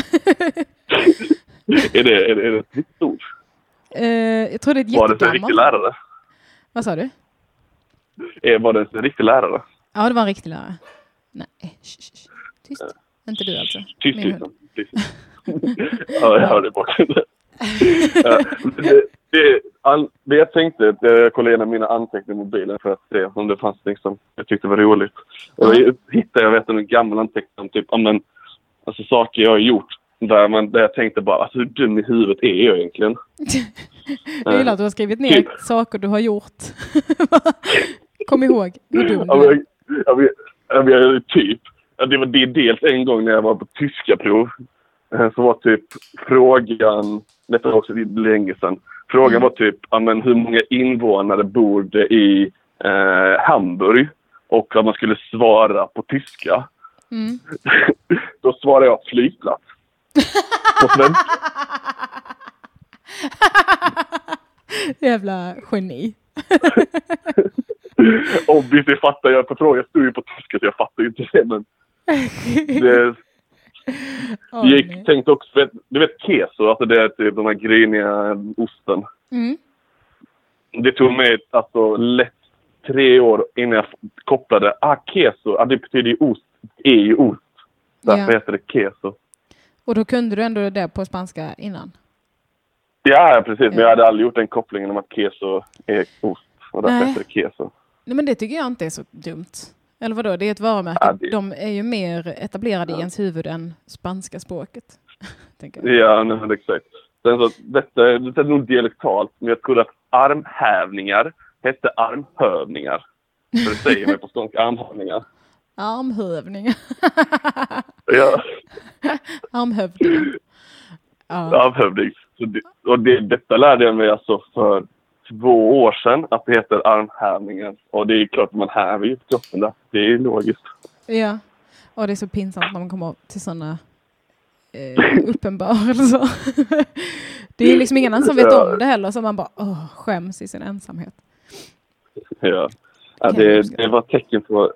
S7: Är det, är det, är det ett nytt ord?
S1: Eh, jag tror det är ett
S7: Var det en riktig lärare?
S1: Vad sa du?
S7: Eh, Var det en riktig lärare?
S1: Ja, det var en riktig lärare. Nej, sh, sh, sh. tyst. Inte du alltså.
S7: Tyst, tyst. tyst. ja, jag hörde bakgrunden. Ja, det, det, all, det jag tänkte, jag kollade igenom mina anteckningar i mobilen för att se om det fanns något som jag tyckte var roligt. Och då hittade jag vet, en gammal anteckning om typ, ja, men, alltså, saker jag har gjort. Där, man, där jag tänkte bara, alltså, hur dum i huvudet är jag egentligen?
S1: Jag gillar att du har skrivit ner
S7: Typ.
S1: saker du har gjort. Kom ihåg hur dum du är.
S7: jag, jag vet, typ. Det var det är dels en gång när jag var på tyska prov. eh, Så var typ frågan, detta var också länge sedan. Frågan
S1: Mm.
S7: var typ, men hur många invånare bor det i eh, Hamburg? Och att man skulle svara på tyska.
S1: Mm.
S7: Då svarade jag flygplats. Svenska.
S1: Jävla geni.
S7: Obviously jag fattar jag på frågan. Jag stod ju på tyska så jag fattar ju inte det. Men det,
S1: Åh,
S7: jag tänkte också, du vet keso, alltså det är typ den här gryniga osten.
S1: Mm.
S7: Det tog mig alltså lätt tre år innan jag kopplade, ah keso, ah, det betyder ju ost, det är ju ost. Därför
S1: Ja.
S7: heter det keso.
S1: Och då kunde du ändå det på spanska innan?
S7: Ja, precis. Men
S1: Ja.
S7: jag hade aldrig gjort den kopplingen om att keso är ost. Och därför heter det keso.
S1: Nej, men det tycker jag inte är så dumt. Eller vadå, det är ett varumärke.
S7: Ja, det-
S1: De är ju mer etablerade i ens huvud än spanska språket.
S7: Ja, nej, exakt. Sen så, detta, detta är nog dialektalt, men jag trodde att armhävningar hette armhövningar. För det säger man på skånska, armhävningar.
S1: Armhövningar.
S7: Ja,
S1: Armhövding. Ja.
S7: armhövding. Det, och det, detta lärde jag mig alltså för två år sedan, att det heter armhävningar. Och det är klart att man häver ju kroppen där. Det är logiskt.
S1: ja. Och det är så pinsamt när man kommer till sådana eh, uppenbarelser. det är liksom ingen annan som vet om det heller, så man bara åh, skäms i sin ensamhet.
S7: Ja. Ja, det, det var ett tecken på...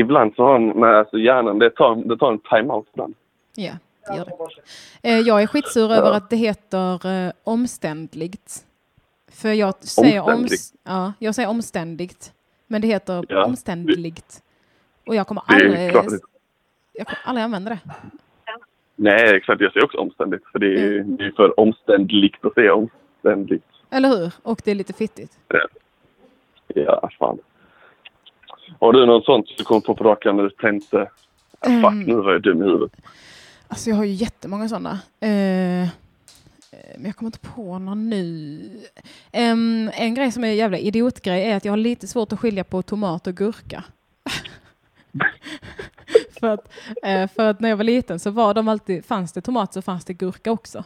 S7: Ibland så har man, alltså hjärnan, det tar, det tar en time-out ibland.
S1: Ja, det gör det. Eh, jag är skitsur över att det heter eh, omständligt. För jag säger, oms
S7: Omständligt?
S1: ja, jag säger omständigt, men det heter
S7: Ja.
S1: omständligt. Och jag kommer aldrig, jag kommer aldrig använda det.
S7: Nej, exakt. Jag säger också omständigt. För det är ju det är för omständligt att säga omständligt.
S1: Eller hur? Och det är lite fittigt.
S7: Ja, fan. Har du något sånt du kom på på rakan när du tänkte ah, fuck,
S1: Mm.
S7: nu var jag dum i huvudet?
S1: Alltså jag har ju jättemånga sådana. Eh, eh, men jag kommer inte på någon nu. Em, en grej som är en jävla idiotgrej är att jag har lite svårt att skilja på tomat och gurka. för, att, eh, för att när jag var liten så var de alltid, fanns det tomat så fanns det gurka också.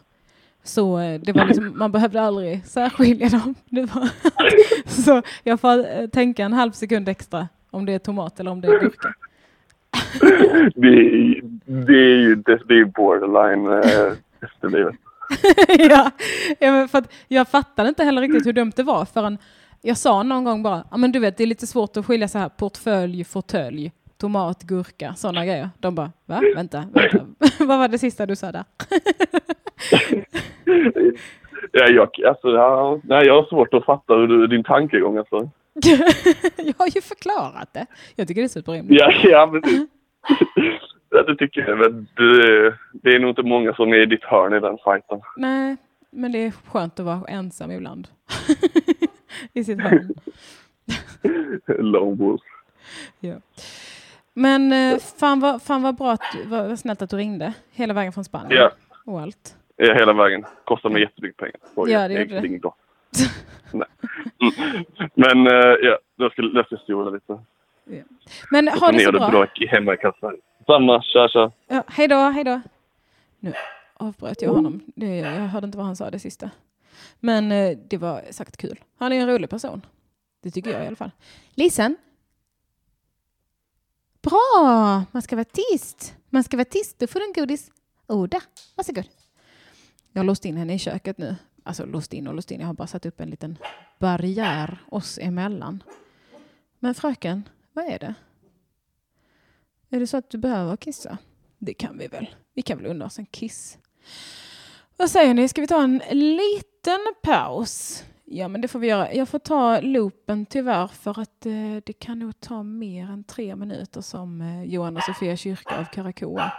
S1: Så eh, det var liksom, man behövde aldrig särskilja dem. Det var så jag får eh, tänka en halv sekund extra om det är tomat eller om det är gurka.
S7: Det är, det är ju det, det är borderline eh, efterblivet.
S1: ja, ja, för jag fattade inte heller riktigt hur dumt det var förrän jag sa någon gång bara, ja men du vet det är lite svårt att skilja så här portfölj, fåtölj, tomat, gurka, sådana grejer. De bara, va? Vänta, vänta. Vad var det sista du sa där?
S7: Ja, jag, alltså, ja, nej, jag har svårt att fatta hur du, din tankegång. Alltså.
S1: jag har ju förklarat det. Jag tycker det är superrimligt.
S7: Ja, ja, men det, ja, det tycker jag. Men det, det är nog inte många som är i ditt hörn i den fighten.
S1: Nej, men det är skönt att vara ensam ibland. I sitt hörn.
S7: Lone wolf.
S1: Ja. Men eh, fan vad, fan vad bra, att, vad, snällt att du ringde hela vägen från Spanien.
S7: Ja,
S1: Och allt.
S7: ja, hela vägen. Kostar mig jättemycket pengar.
S1: Ja, det gjorde det.
S7: Men eh, ja, jag ska, jag ska stjola lite.
S1: Men ha det så bra.
S7: bra hemma i kassan. Samma, tja tja.
S1: Ja, hej då, hej då. Nu avbröt jag honom. Det, jag hörde inte vad han sa det sista. Men eh, det var sagt kul. Han är en rolig person. Det tycker jag i alla fall. Lisen? Bra! Man ska vara tyst. Man ska vara tyst, då får du en godis. Oda, varsågod. Jag har låst in henne i köket nu. Alltså låst in och låst in. Jag har bara satt upp en liten barriär oss emellan. Men fröken, vad är det? Är det så att du behöver kissa? Det kan vi väl. Vi kan väl unna oss en kiss. Vad säger ni? Ska vi ta en liten paus? Ja, men det får vi göra. Jag får ta loopen tyvärr för att eh, det kan nog ta mer än tre minuter som eh, Johan och Sofia kyrka av Karakoa.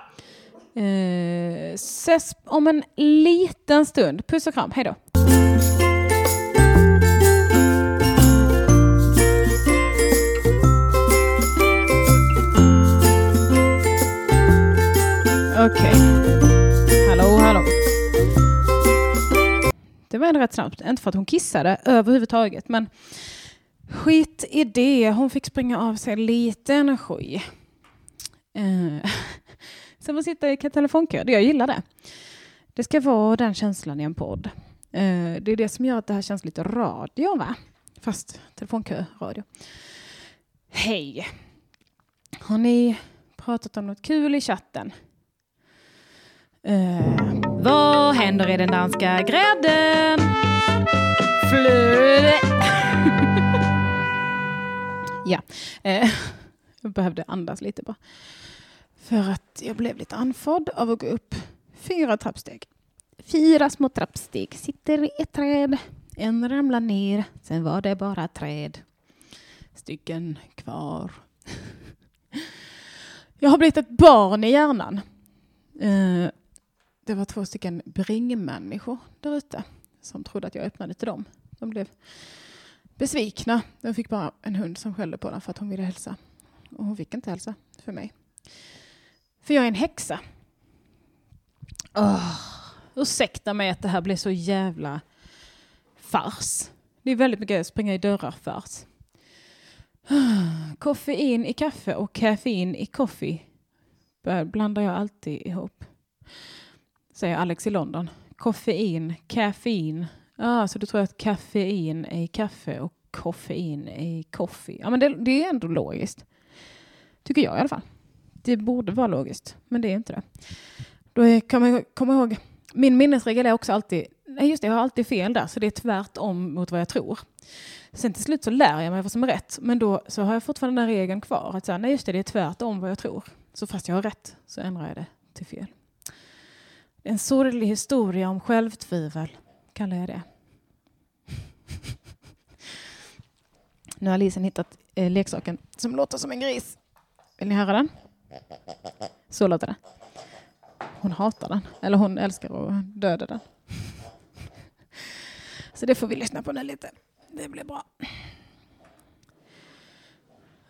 S1: Eh, ses om en liten stund. Puss och kram. Hej då. Okej. Hallå, hallå. Det var ändå rätt snabbt. Inte för att hon kissade överhuvudtaget, men skit i det. Hon fick springa av sig lite energi. Eh, Sen att sitta i telefonkö, jag gillar det. Det ska vara den känslan i en podd. Eh, det är det som gör att det här känns lite radio, va? Fast telefonkö, radio. Hej! Har ni pratat om något kul i chatten? Uh.
S2: Vad händer i den danska grädden?
S1: flöde. ja, uh. jag behövde andas lite bara. För att jag blev lite andfådd av att gå upp fyra trappsteg. Fyra små trappsteg, sitter i ett träd. En ramlar ner, sen var det bara träd. Stycken kvar. Jag har blivit ett barn i hjärnan. Eh, det var två stycken bringmänniskor där ute som trodde att jag öppnade till dem. De blev besvikna. De fick bara en hund som skällde på dem för att hon ville hälsa. Och hon fick inte hälsa för mig. För jag är en häxa. Oh, ursäkta mig att det här blir så jävla fars. Det är väldigt mycket springa i dörrar-fars. Koffein i kaffe och kaffein i kaffe blandar jag alltid ihop. Säger Alex i London. Koffein, kaffein. Ah, så du tror att kaffein är i kaffe och koffein är i kaffe. Ja, men det, det är ändå logiskt. Tycker jag i alla fall. Det borde vara logiskt, men det är inte det. Då kan man komma ihåg, min minnesregel är också alltid, nej just det, jag har alltid fel där, så det är tvärtom mot vad jag tror. Sen till slut så lär jag mig vad som är rätt, men då så har jag fortfarande den här regeln kvar, att säga, nej just det, det är tvärtom vad jag tror. Så fast jag har rätt så ändrar jag det till fel. En sorglig historia om självtvivel, kallar jag det. Nu har Lisen hittat eh, leksaken som låter som en gris. Vill ni höra den? Så låter det. Hon hatar den, eller hon älskar att döda den. Så det får vi lyssna på nu lite. Det blir bra.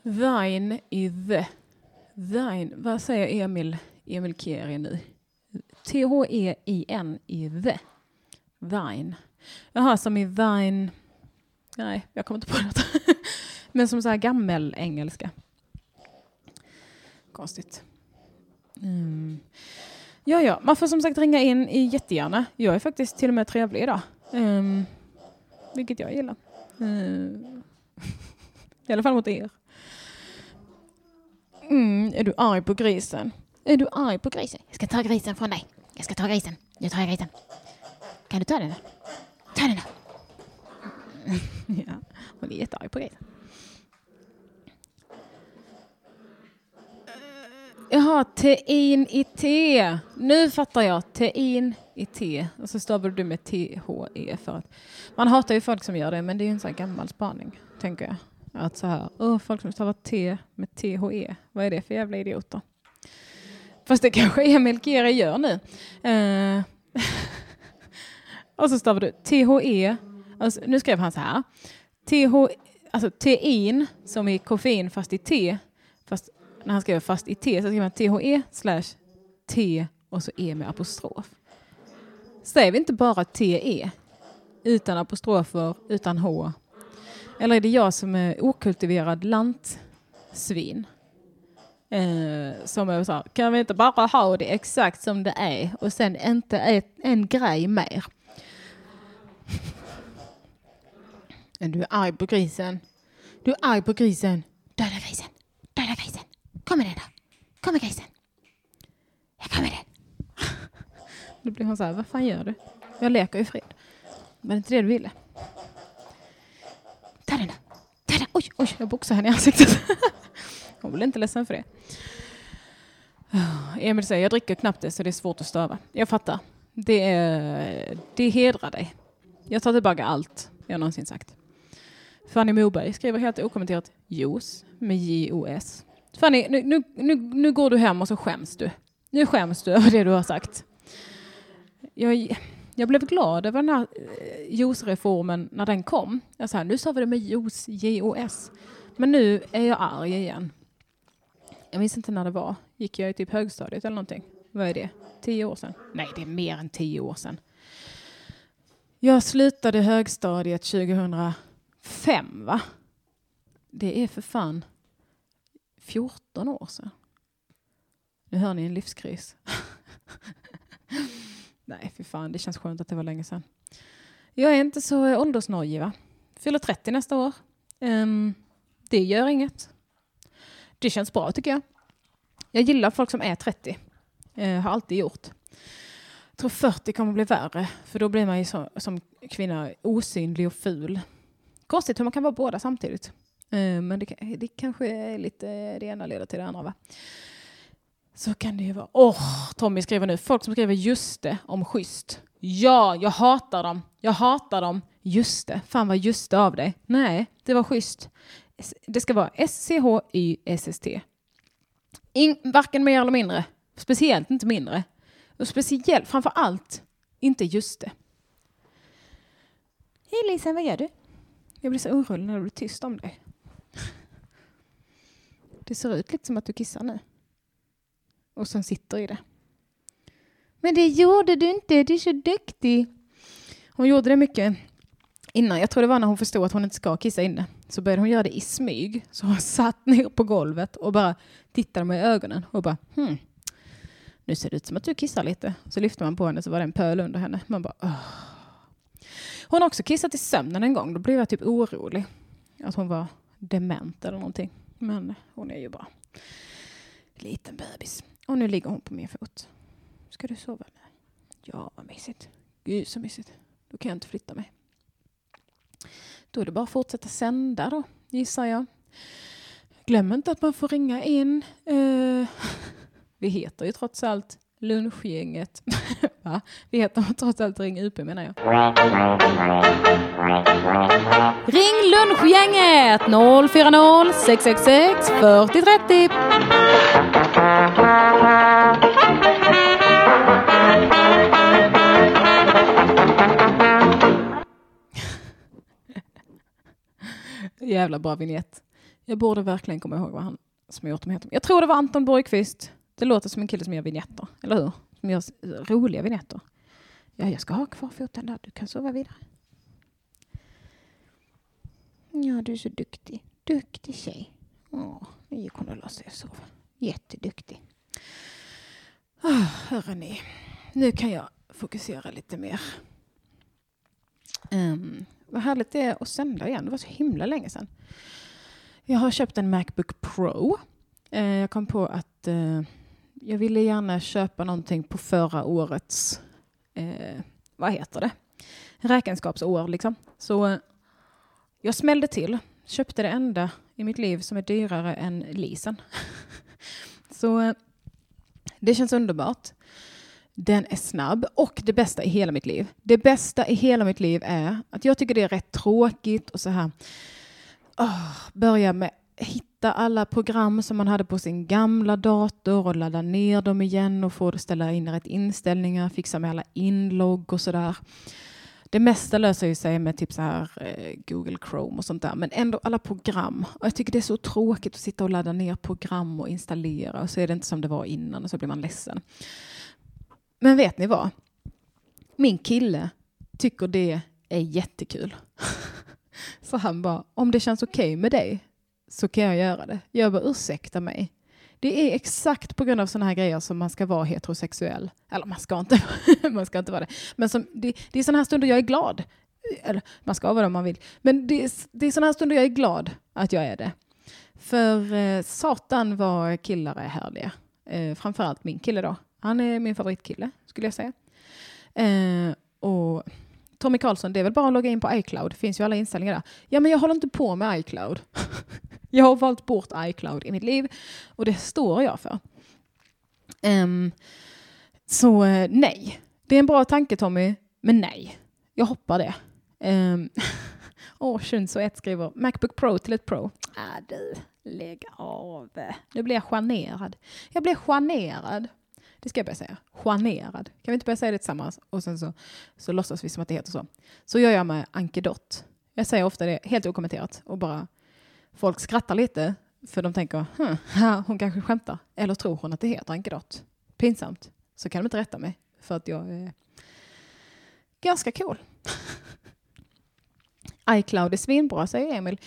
S1: Vain i the. Vain. vad säger Emil, Emil Kieri nu? T-H-E-I-N i the. Vain. Jaha, som i vain... Nej, jag kommer inte på något. Men som så här gammel engelska. Konstigt. Mm. Ja, ja, man får som sagt ringa in i jättegärna. Jag är faktiskt till och med trevlig idag. Um, vilket jag gillar. Uh, I alla fall mot er. Mm, är du arg på grisen? Är du arg på grisen?
S4: Jag ska ta grisen från dig. Jag ska ta grisen. Nu tar jag grisen. Kan du ta den? Ta den då.
S1: ja, hon är jättearg på grisen. Jaha, tein i te. Nu fattar jag. Tein i te. Och så stavar du med T-H-E för att man hatar ju folk som gör det, men det är ju en sån här gammal spaning, tänker jag. Att så här, oh, folk som stavar T med T-H-E, vad är det för jävla idioter? Fast det kanske Emil Kere gör nu. Uh, och så stavar du T-H-E, alltså, nu skrev han så här, T-H, alltså tein som i koffein fast i T, fast när han skrev fast i T så skriver han THE slash T och så E med apostrof. Säger vi inte bara TE utan apostrofer, utan H? Eller är det jag som är okultiverad lantsvin? Eh, som är så här, kan vi inte bara ha det exakt som det är och sen inte ett, en grej mer? Du är arg på grisen. Du är arg på grisen.
S4: Döda grisen. Döda grisen. Kom med den då. Kom med grisen. Jag kommer den.
S1: Då blir hon så här, vad fan gör du? Jag leker i fred. Men det är inte det du ville.
S4: Ta den då. Ta den.
S1: Oj, oj, jag boxade henne i ansiktet. hon blev inte ledsen för det. Emil säger, jag dricker knappt det så det är svårt att stöva. Jag fattar. Det, är, det hedrar dig. Jag tar tillbaka allt jag någonsin sagt. Fanny Moberg skriver helt okommenterat juice med J-O-S. Fanny, nu, nu, nu, nu går du hem och så skäms du. Nu skäms du över det du har sagt. Jag, jag blev glad över den här eh, juice-reformen när den kom. Jag sa, nu sa vi det med juice, J-O-S. Men nu är jag arg igen. Jag minns inte när det var. Gick jag i typ högstadiet eller någonting? Vad är det? Tio år sedan? Nej, det är mer än tio år sedan. Jag slutade högstadiet 2005, va? Det är för fan 14 år sedan. Nu hör ni en livskris. Nej, för fan, det känns skönt att det var länge sedan. Jag är inte så eh, åldersnojig, va? Fyller 30 nästa år. Um, det gör inget. Det känns bra, tycker jag. Jag gillar folk som är 30. Uh, eh, har alltid gjort. tror 40 kommer bli värre, för då blir man ju så, som kvinna osynlig och ful. Konstigt hur man kan vara båda samtidigt. Eh, men det, det kanske är lite det ena leder till det andra va? Så kan det ju vara. Åh, Tommy skriver nu. Folk som skriver just det om schysst. Ja, jag hatar dem. Jag hatar dem. Just det. Fan vad just det av dig. Nej, det var schysst. Det ska vara S-C-H-Y-S-S-T. In, varken mer eller mindre. Speciellt inte mindre. Och speciellt, framför allt, inte just det. Hej Lisa, vad gör du? Jag blir så orolig när det blir tyst om dig. Det ser ut lite som att du kissar nu. Och sen sitter i det. Men det gjorde du inte, du är så duktig. Hon gjorde det mycket innan. Jag tror det var när hon förstod att hon inte ska kissa inne. Så började hon göra det i smyg. Så hon satt ner på golvet och bara tittade mig i ögonen och bara hmm. Nu ser det ut som att du kissar lite. Så lyfte man på henne så var det en pöl under henne. Man bara Åh. Hon har också kissat i sömnen en gång. Då blev jag typ orolig. Att hon var dement eller någonting. Men hon är ju bara liten bebis. Och nu ligger hon på min fot. Ska du sova med? Ja, vad mysigt. Gud så mysigt. Då kan jag inte flytta mig. Då är det bara att fortsätta sända då, gissar jag. Glöm inte att man får ringa in. Eh, vi heter ju trots allt Lunchgänget. Va? Vi heter trots allt Ring UP menar jag.
S2: Ring Lunchgänget 040 666 4030.
S1: Jävla bra vignett. Jag borde verkligen komma ihåg vad han som gjort dem heter. Jag tror det var Anton Borgqvist. Det låter som en kille som gör vignetter, eller hur? Som gör roliga vignetter. Ja, jag ska ha kvar foten där. Du kan sova vidare. Ja, du är så duktig. Duktig tjej. Åh, nu gick hon och la sig och sov. Jätteduktig. Oh, hörrni, nu kan jag fokusera lite mer. Um, vad härligt det är att sända igen. Det var så himla länge sedan. Jag har köpt en Macbook Pro. Uh, jag kom på att uh, jag ville gärna köpa någonting på förra årets, eh, vad heter det, räkenskapsår liksom. Så eh, jag smällde till, köpte det enda i mitt liv som är dyrare än leasen. Så eh, det känns underbart. Den är snabb och det bästa i hela mitt liv. Det bästa i hela mitt liv är att jag tycker det är rätt tråkigt och så här oh, börja med hitta alla program som man hade på sin gamla dator och ladda ner dem igen och få ställa in rätt inställningar, fixa med alla inlogg och sådär. Det mesta löser ju sig med typ så här eh, Google Chrome och sånt där, men ändå alla program. Och jag tycker det är så tråkigt att sitta och ladda ner program och installera och så är det inte som det var innan och så blir man ledsen. Men vet ni vad? Min kille tycker det är jättekul. Så han bara, om det känns okej med dig så kan jag göra det. Jag bara, ursäkta mig. Det är exakt på grund av sådana här grejer som man ska vara heterosexuell. Eller man ska inte, man ska inte vara det. Men som, det, det är sådana här stunder jag är glad. Eller man ska vara det om man vill. Men det är, det är sådana här stunder jag är glad att jag är det. För eh, satan vad killar är härliga. Eh, framförallt min kille då. Han är min favoritkille skulle jag säga. Eh, och Tommy Karlsson, det är väl bara att logga in på iCloud. Det finns ju alla inställningar där. Ja, men jag håller inte på med iCloud. jag har valt bort iCloud i mitt liv och det står jag för. Um, så eh, nej, det är en bra tanke Tommy, men nej. Jag hoppar det. Um, Åh, shunzo 1 skriver Macbook Pro till ett Pro. Ah, du, lägg av. Nu blir jag generad. Jag blir generad. Det ska jag börja säga. Generad. Kan vi inte börja säga det tillsammans? Och sen så, så låtsas vi som att det heter så. Så gör jag med Ankedott. Jag säger ofta det helt okommenterat och bara folk skrattar lite för de tänker hm, hon kanske skämtar. Eller tror hon att det heter Ankedot? Pinsamt. Så kan de inte rätta mig för att jag är ganska cool. iCloud är svinbra, säger Emil.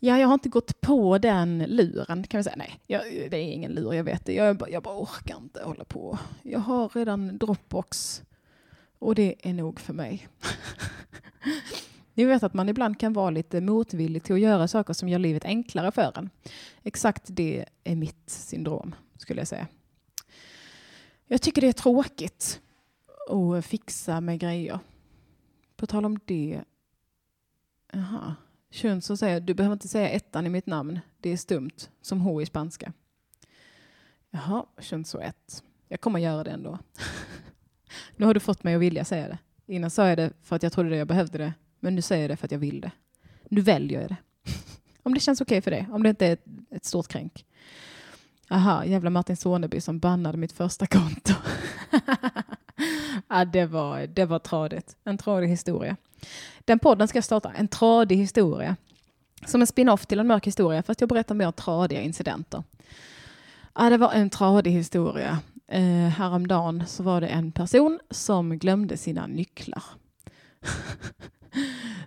S1: Ja, jag har inte gått på den luren, kan vi säga. Nej, jag, det är ingen lur, jag vet det. Jag, jag bara orkar inte hålla på. Jag har redan Dropbox och det är nog för mig. Ni vet att man ibland kan vara lite motvillig till att göra saker som gör livet enklare för en. Exakt det är mitt syndrom, skulle jag säga. Jag tycker det är tråkigt att fixa med grejer. På tal om det. Jaha. Schunzo säger, du behöver inte säga ettan i mitt namn. Det är stumt, som H i spanska. Jaha, Schunzo 1. Jag kommer göra det ändå. nu har du fått mig att vilja säga det. Innan sa jag det för att jag trodde det jag behövde det. Men nu säger jag det för att jag vill det. Nu väljer jag det. om det känns okej för dig. Om det inte är ett, ett stort kränk. Aha, jävla Martin Soneby som bannade mitt första konto. ja, det, var, det var tradigt. En tradig historia. Den podden ska starta, en tradig historia. Som en spin-off till en mörk historia, fast jag berättar mer tradiga incidenter. Ja, det var en tradig historia. Eh, häromdagen så var det en person som glömde sina nycklar.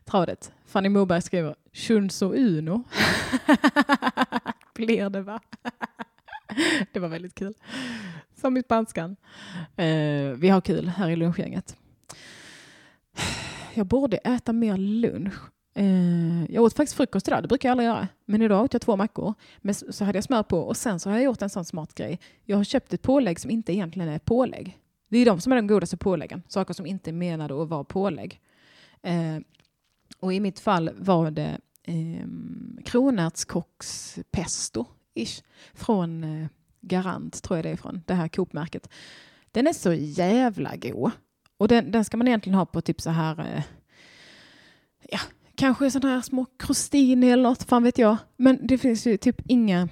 S1: Tradigt. Fanny Moberg skriver shunzo Uno. Blir det va? det var väldigt kul. Som i spanskan. Eh, vi har kul här i lunchgänget. Jag borde äta mer lunch. Eh, jag åt faktiskt frukost idag, det brukar jag aldrig göra. Men idag åt jag två mackor. Men så hade jag smör på och sen så har jag gjort en sån smart grej. Jag har köpt ett pålägg som inte egentligen är pålägg. Det är de som är de godaste påläggen. Saker som inte är menade att vara pålägg. Eh, och i mitt fall var det eh, kronärtskockspesto ish, från eh, Garant, tror jag det är från, det här Coop-märket. Den är så jävla god. Och den, den ska man egentligen ha på typ så här, eh, ja, kanske sådana här små crostini eller något, fan vet jag. Men det finns ju typ inga,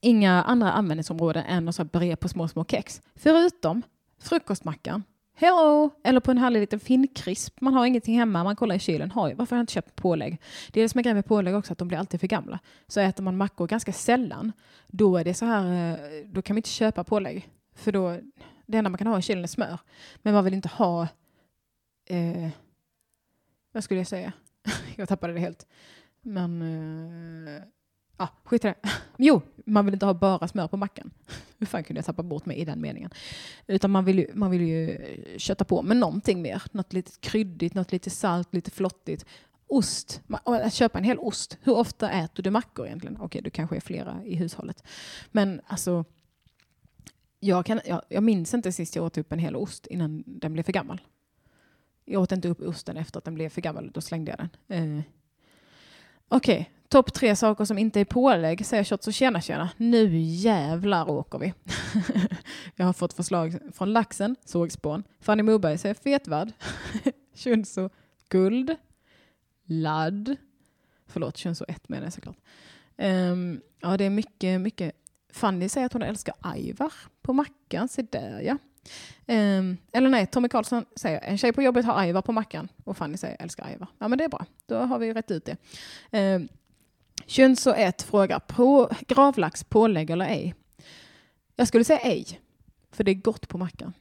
S1: inga andra användningsområden än att bre på små, små kex. Förutom frukostmackan. Hello! Eller på en härlig liten finkrisp. Man har ingenting hemma, man kollar i kylen. Har jag, varför har jag inte köpt pålägg? Det är det som är grejen med pålägg också, att de blir alltid för gamla. Så äter man mackor ganska sällan, då är det så här, eh, då kan man inte köpa pålägg. För då, det enda man kan ha i kylen är smör. Men man vill inte ha, eh, vad skulle jag säga? jag tappade det helt. Men, eh, ja, skit i det. Jo, man vill inte ha bara smör på mackan. Hur fan kunde jag tappa bort mig i den meningen? Utan man vill ju, man vill ju eh, kötta på med någonting mer. Något lite kryddigt, något lite salt, lite flottigt. Ost. Att köpa en hel ost. Hur ofta äter du mackor egentligen? Okej, du kanske är flera i hushållet. Men alltså, jag, kan, jag, jag minns inte sist jag åt upp en hel ost innan den blev för gammal. Jag åt inte upp osten efter att den blev för gammal. Då slängde jag den. Eh. Okej, okay topp tre saker som inte är pålägg, säger Shots och tjena tjena. Nu jävlar åker vi. jag har fått förslag från Laxen, sågspån. Fanny Moberg säger fetvad. Shunso, guld. Ladd. Förlåt, Shunso 1 menar jag såklart. Um, ja, det är mycket, mycket. Fanny säger att hon älskar ajvar på mackan. Se där ja. Um, eller nej, Tommy Karlsson säger en tjej på jobbet har Aivar på mackan och Fanny säger älskar Aivar. Ja men det är bra, då har vi rätt ut det. Um, Könso 1 frågar, på, gravlax pålägg eller ej? Jag skulle säga ej, för det är gott på mackan.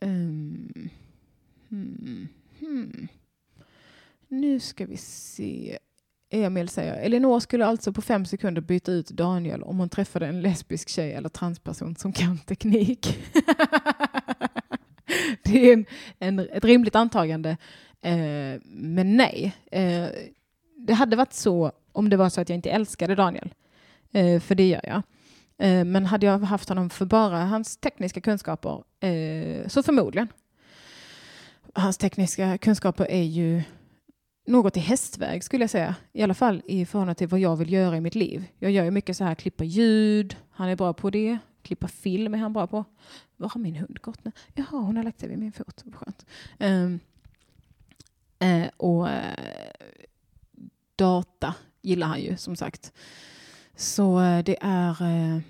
S1: Um, hmm, hmm. Nu ska vi se. Emil säger, Elinor skulle alltså på fem sekunder byta ut Daniel om hon träffade en lesbisk tjej eller transperson som kan teknik. det är en, en, ett rimligt antagande, eh, men nej. Eh, det hade varit så om det var så att jag inte älskade Daniel, eh, för det gör jag. Eh, men hade jag haft honom för bara hans tekniska kunskaper, eh, så förmodligen. Hans tekniska kunskaper är ju något i hästväg skulle jag säga. I alla fall i förhållande till vad jag vill göra i mitt liv. Jag gör ju mycket så här, klippa ljud, han är bra på det. Klippa film är han bra på. Var har min hund gått nu? Jaha, hon har lagt sig vid min fot. Skönt. Um, uh, och eh, uh, dat gillar han ju som sagt. Så eh, det är, eh,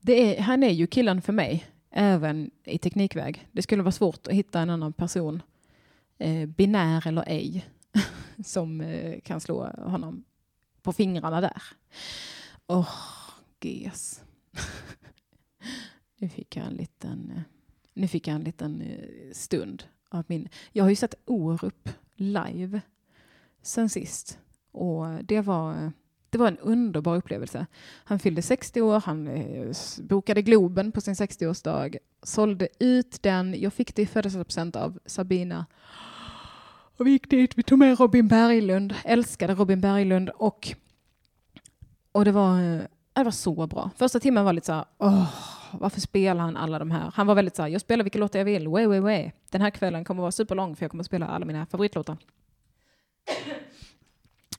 S1: det är, han är ju killen för mig, även i teknikväg. Det skulle vara svårt att hitta en annan person, eh, binär eller ej, som eh, kan slå honom på fingrarna där. Åh, oh, ges. nu fick jag en liten, nu fick jag en liten stund av min... Jag har ju sett Orup live sen sist och det var det var en underbar upplevelse. Han fyllde 60 år, han eh, bokade Globen på sin 60-årsdag, sålde ut den. Jag fick det i födelsedagspresent av Sabina och vi gick dit, vi tog med Robin Berglund, älskade Robin Berglund och, och det, var, eh, det var så bra. Första timmen var lite så här, åh, varför spelar han alla de här? Han var väldigt så här, jag spelar vilka låtar jag vill, way, way, way. Den här kvällen kommer vara superlång för jag kommer att spela alla mina favoritlåtar.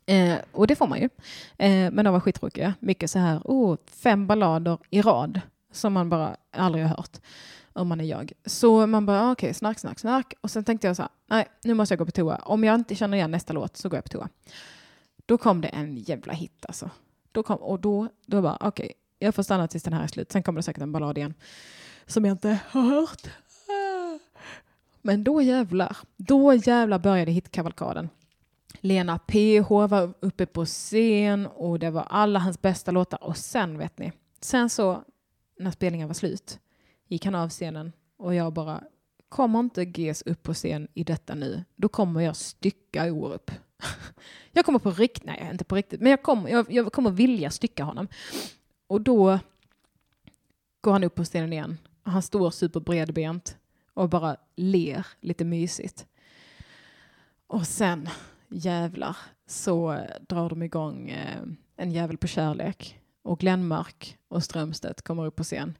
S1: Eh, och det får man ju. Eh, men de var skittråkiga. Mycket så här, oh, fem ballader i rad som man bara aldrig har hört om man är jag. Så man bara, ah, okej, okay, snark, snark, snark. Och sen tänkte jag så här, nej, nu måste jag gå på toa. Om jag inte känner igen nästa låt så går jag på toa. Då kom det en jävla hit alltså. Då kom, och då, då bara, okej, okay, jag får stanna tills den här är slut. Sen kommer det säkert en ballad igen som jag inte har hört. Ah. Men då jävlar, då jävlar började hitkavalkaden. Lena PH var uppe på scen och det var alla hans bästa låtar. Och sen vet ni, sen så när spelningen var slut gick han av scenen och jag bara kommer inte GES upp på scen i detta nu, då kommer jag stycka Orup. jag kommer på riktigt, nej inte på riktigt, men jag kommer, jag, jag kommer vilja stycka honom. Och då går han upp på scenen igen. Han står superbredbent och bara ler lite mysigt. Och sen jävlar så drar de igång eh, En jävel på kärlek och Glenmark och Strömstedt kommer upp på scen.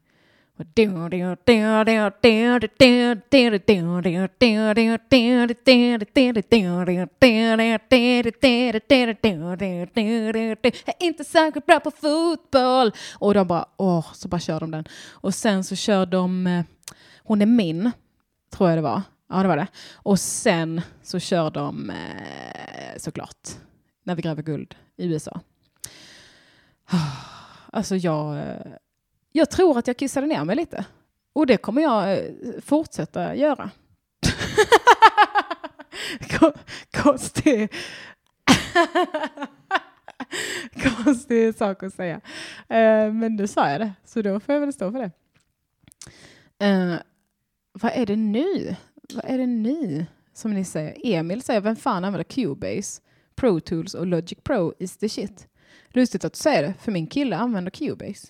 S1: Jag är inte särskilt bra på fotboll. Och de bara, åh, så bara kör de den. Och sen så kör de eh, Hon är min, tror jag det var. Ja, det var det. Och sen så kör de eh, såklart När vi gräver guld i USA. Alltså jag, eh, jag tror att jag kissade ner mig lite. Och det kommer jag eh, fortsätta göra. Konstig... Konstig sak att säga. Eh, men nu sa jag det, så då får jag väl stå för det. Vad är det nu? Vad är det nu som ni säger? Emil säger, vem fan använder Cubase? Pro Tools och Logic Pro is the shit. Lustigt att du säger det, för min kille använder Cubase.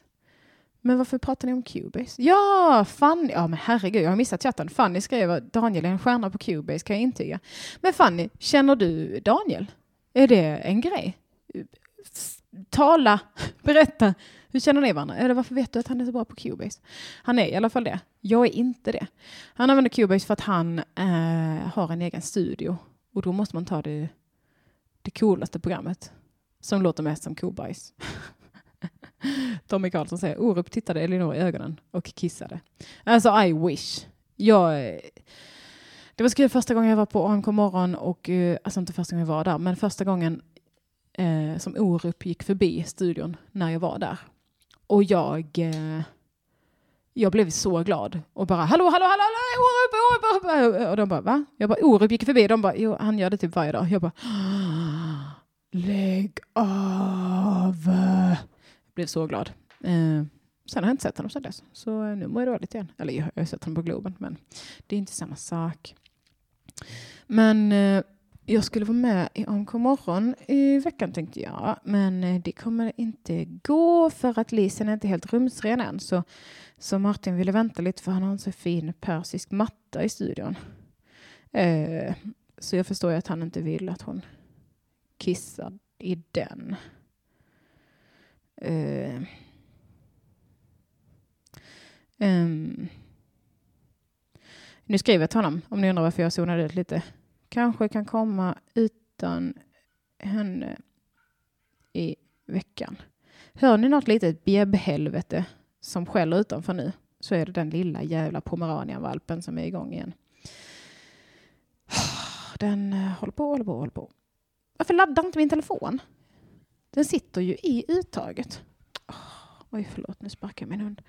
S1: Men varför pratar ni om Cubase? Ja, Fanny, ja men herregud, jag har missat chatten. Fanny skrev att Daniel är en stjärna på Cubase, kan jag intyga. Men Fanny, känner du Daniel? Är det en grej? Tala, berätta. Hur känner ni varandra? Eller varför vet du att han är så bra på Cubase? Han är i alla fall det. Jag är inte det. Han använder Cubase för att han eh, har en egen studio. Och då måste man ta det, det coolaste programmet som låter mest som kobajs. Tommy Karlsson säger Orup tittade Elinor i ögonen och kissade. Alltså I wish. Jag, det var kul första gången jag var på AMK morgon och eh, alltså inte första gången jag var där, men första gången eh, som Orup gick förbi studion när jag var där. Och jag eh, jag blev så glad och bara hallå, hallå, hallå, hallå, Orup, Orup, Orup. Och de bara va? Jag bara Orup gick förbi. De bara jo, han gör det typ varje dag. Jag bara ah, lägg av. Jag blev så glad. Eh, sen har jag inte sett honom sedan dess, så nu mår jag dåligt igen. Eller jag har sett honom på Globen, men det är inte samma sak. Men eh, jag skulle vara med i AMK morgon i veckan tänkte jag, men eh, det kommer inte gå för att Lisen är inte helt rumsren än. Så, så Martin ville vänta lite för han har en så fin persisk matta i studion. Eh, så jag förstår ju att han inte vill att hon kissar i den. Eh, um, nu skriver jag till honom om ni undrar varför jag zonade ut lite. Kanske kan komma utan henne i veckan. Hör ni något litet bjäbbhelvete som skäller utanför nu så är det den lilla jävla pomeranianvalpen som är igång igen. Den eh, håller på, håller på, håller på. Varför laddar inte min telefon? Den sitter ju i uttaget. Oj, förlåt, nu sparkar jag min hund.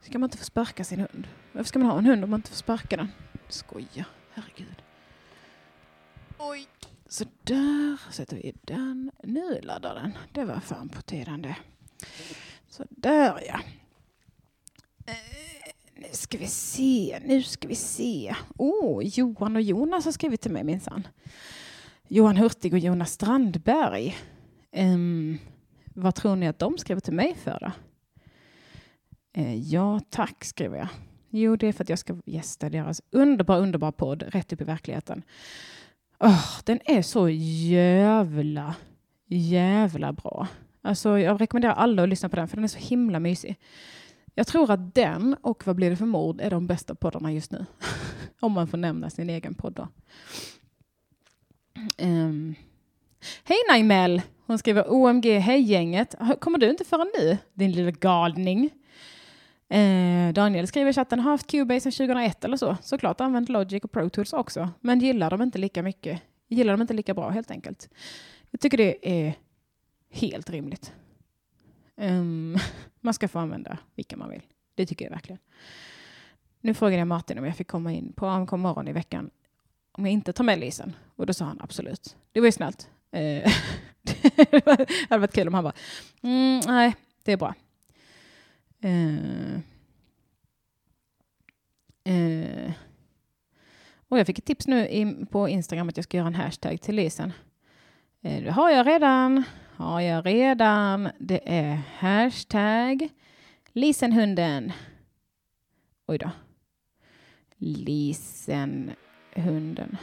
S1: Ska man inte få sparka sin hund? Varför ska man ha en hund om man inte får sparka den? Skoja, herregud. Oj, så där sätter vi den. Nu laddar den. Det var fan på tiden det. Så där ja. Eh, nu ska vi se, nu ska vi se. Åh, oh, Johan och Jonas har skrivit till mig minsann. Johan Hurtig och Jonas Strandberg. Um, vad tror ni att de skriver till mig för då? Uh, ja, tack skriver jag. Jo, det är för att jag ska gästa deras underbara, underbara podd Rätt upp i verkligheten. Oh, den är så jävla, jävla bra. Alltså, jag rekommenderar alla att lyssna på den, för den är så himla mysig. Jag tror att den och Vad blir det för mord är de bästa poddarna just nu. Om man får nämna sin egen podd då. Um. Hej Naimel! Hon skriver OMG, hej gänget. Kommer du inte förrän nu, din lilla galning? Eh, Daniel skriver i chatten, har haft Cubase sedan 2001 eller så. Såklart använt Logic och Pro Tools också, men gillar dem inte lika mycket. Gillar dem inte lika bra helt enkelt. Jag tycker det är helt rimligt. Um, man ska få använda vilka man vill. Det tycker jag verkligen. Nu frågade jag Martin om jag fick komma in på AMK morgon i veckan om jag inte tar med Lisen. Och då sa han absolut. Det var ju snällt. Eh, det hade varit kul om han bara, mm, nej, det är bra. Eh, eh, och jag fick ett tips nu i, på Instagram att jag ska göra en hashtag till Lisen. Eh, det har jag redan. Har jag redan. Det är hashtag Lisenhunden. Oj då. Lisenhunden.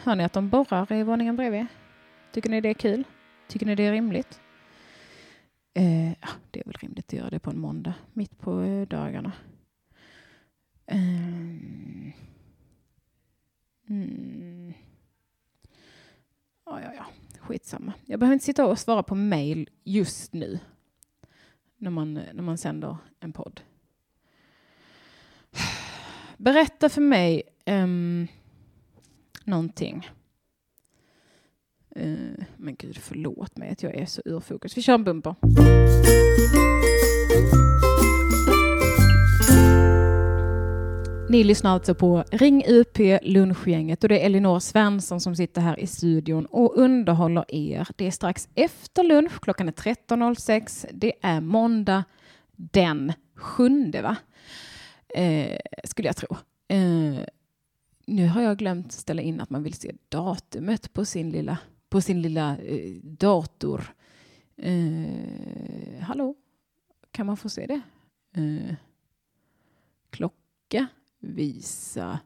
S1: Hör ni att de borrar i våningen bredvid? Tycker ni det är kul? Tycker ni det är rimligt? Eh, ah, det är väl rimligt att göra det på en måndag, mitt på eh, dagarna. Ehm, mm. Ja, ja, ja, skitsamma. Jag behöver inte sitta och svara på mail just nu när man, när man sänder en podd. Berätta för mig um, någonting. Uh, men gud, förlåt mig att jag är så ur fokus. Vi kör en bumper. Ni lyssnar alltså på Ring UP Lunchgänget och det är Elinor Svensson som sitter här i studion och underhåller er. Det är strax efter lunch, klockan är 13.06. Det är måndag den sjunde, va? Eh, skulle jag tro. Eh, nu har jag glömt ställa in att man vill se datumet på sin lilla på sin lilla eh, dator. Eh, hallå, kan man få se det? Eh, klocka, visa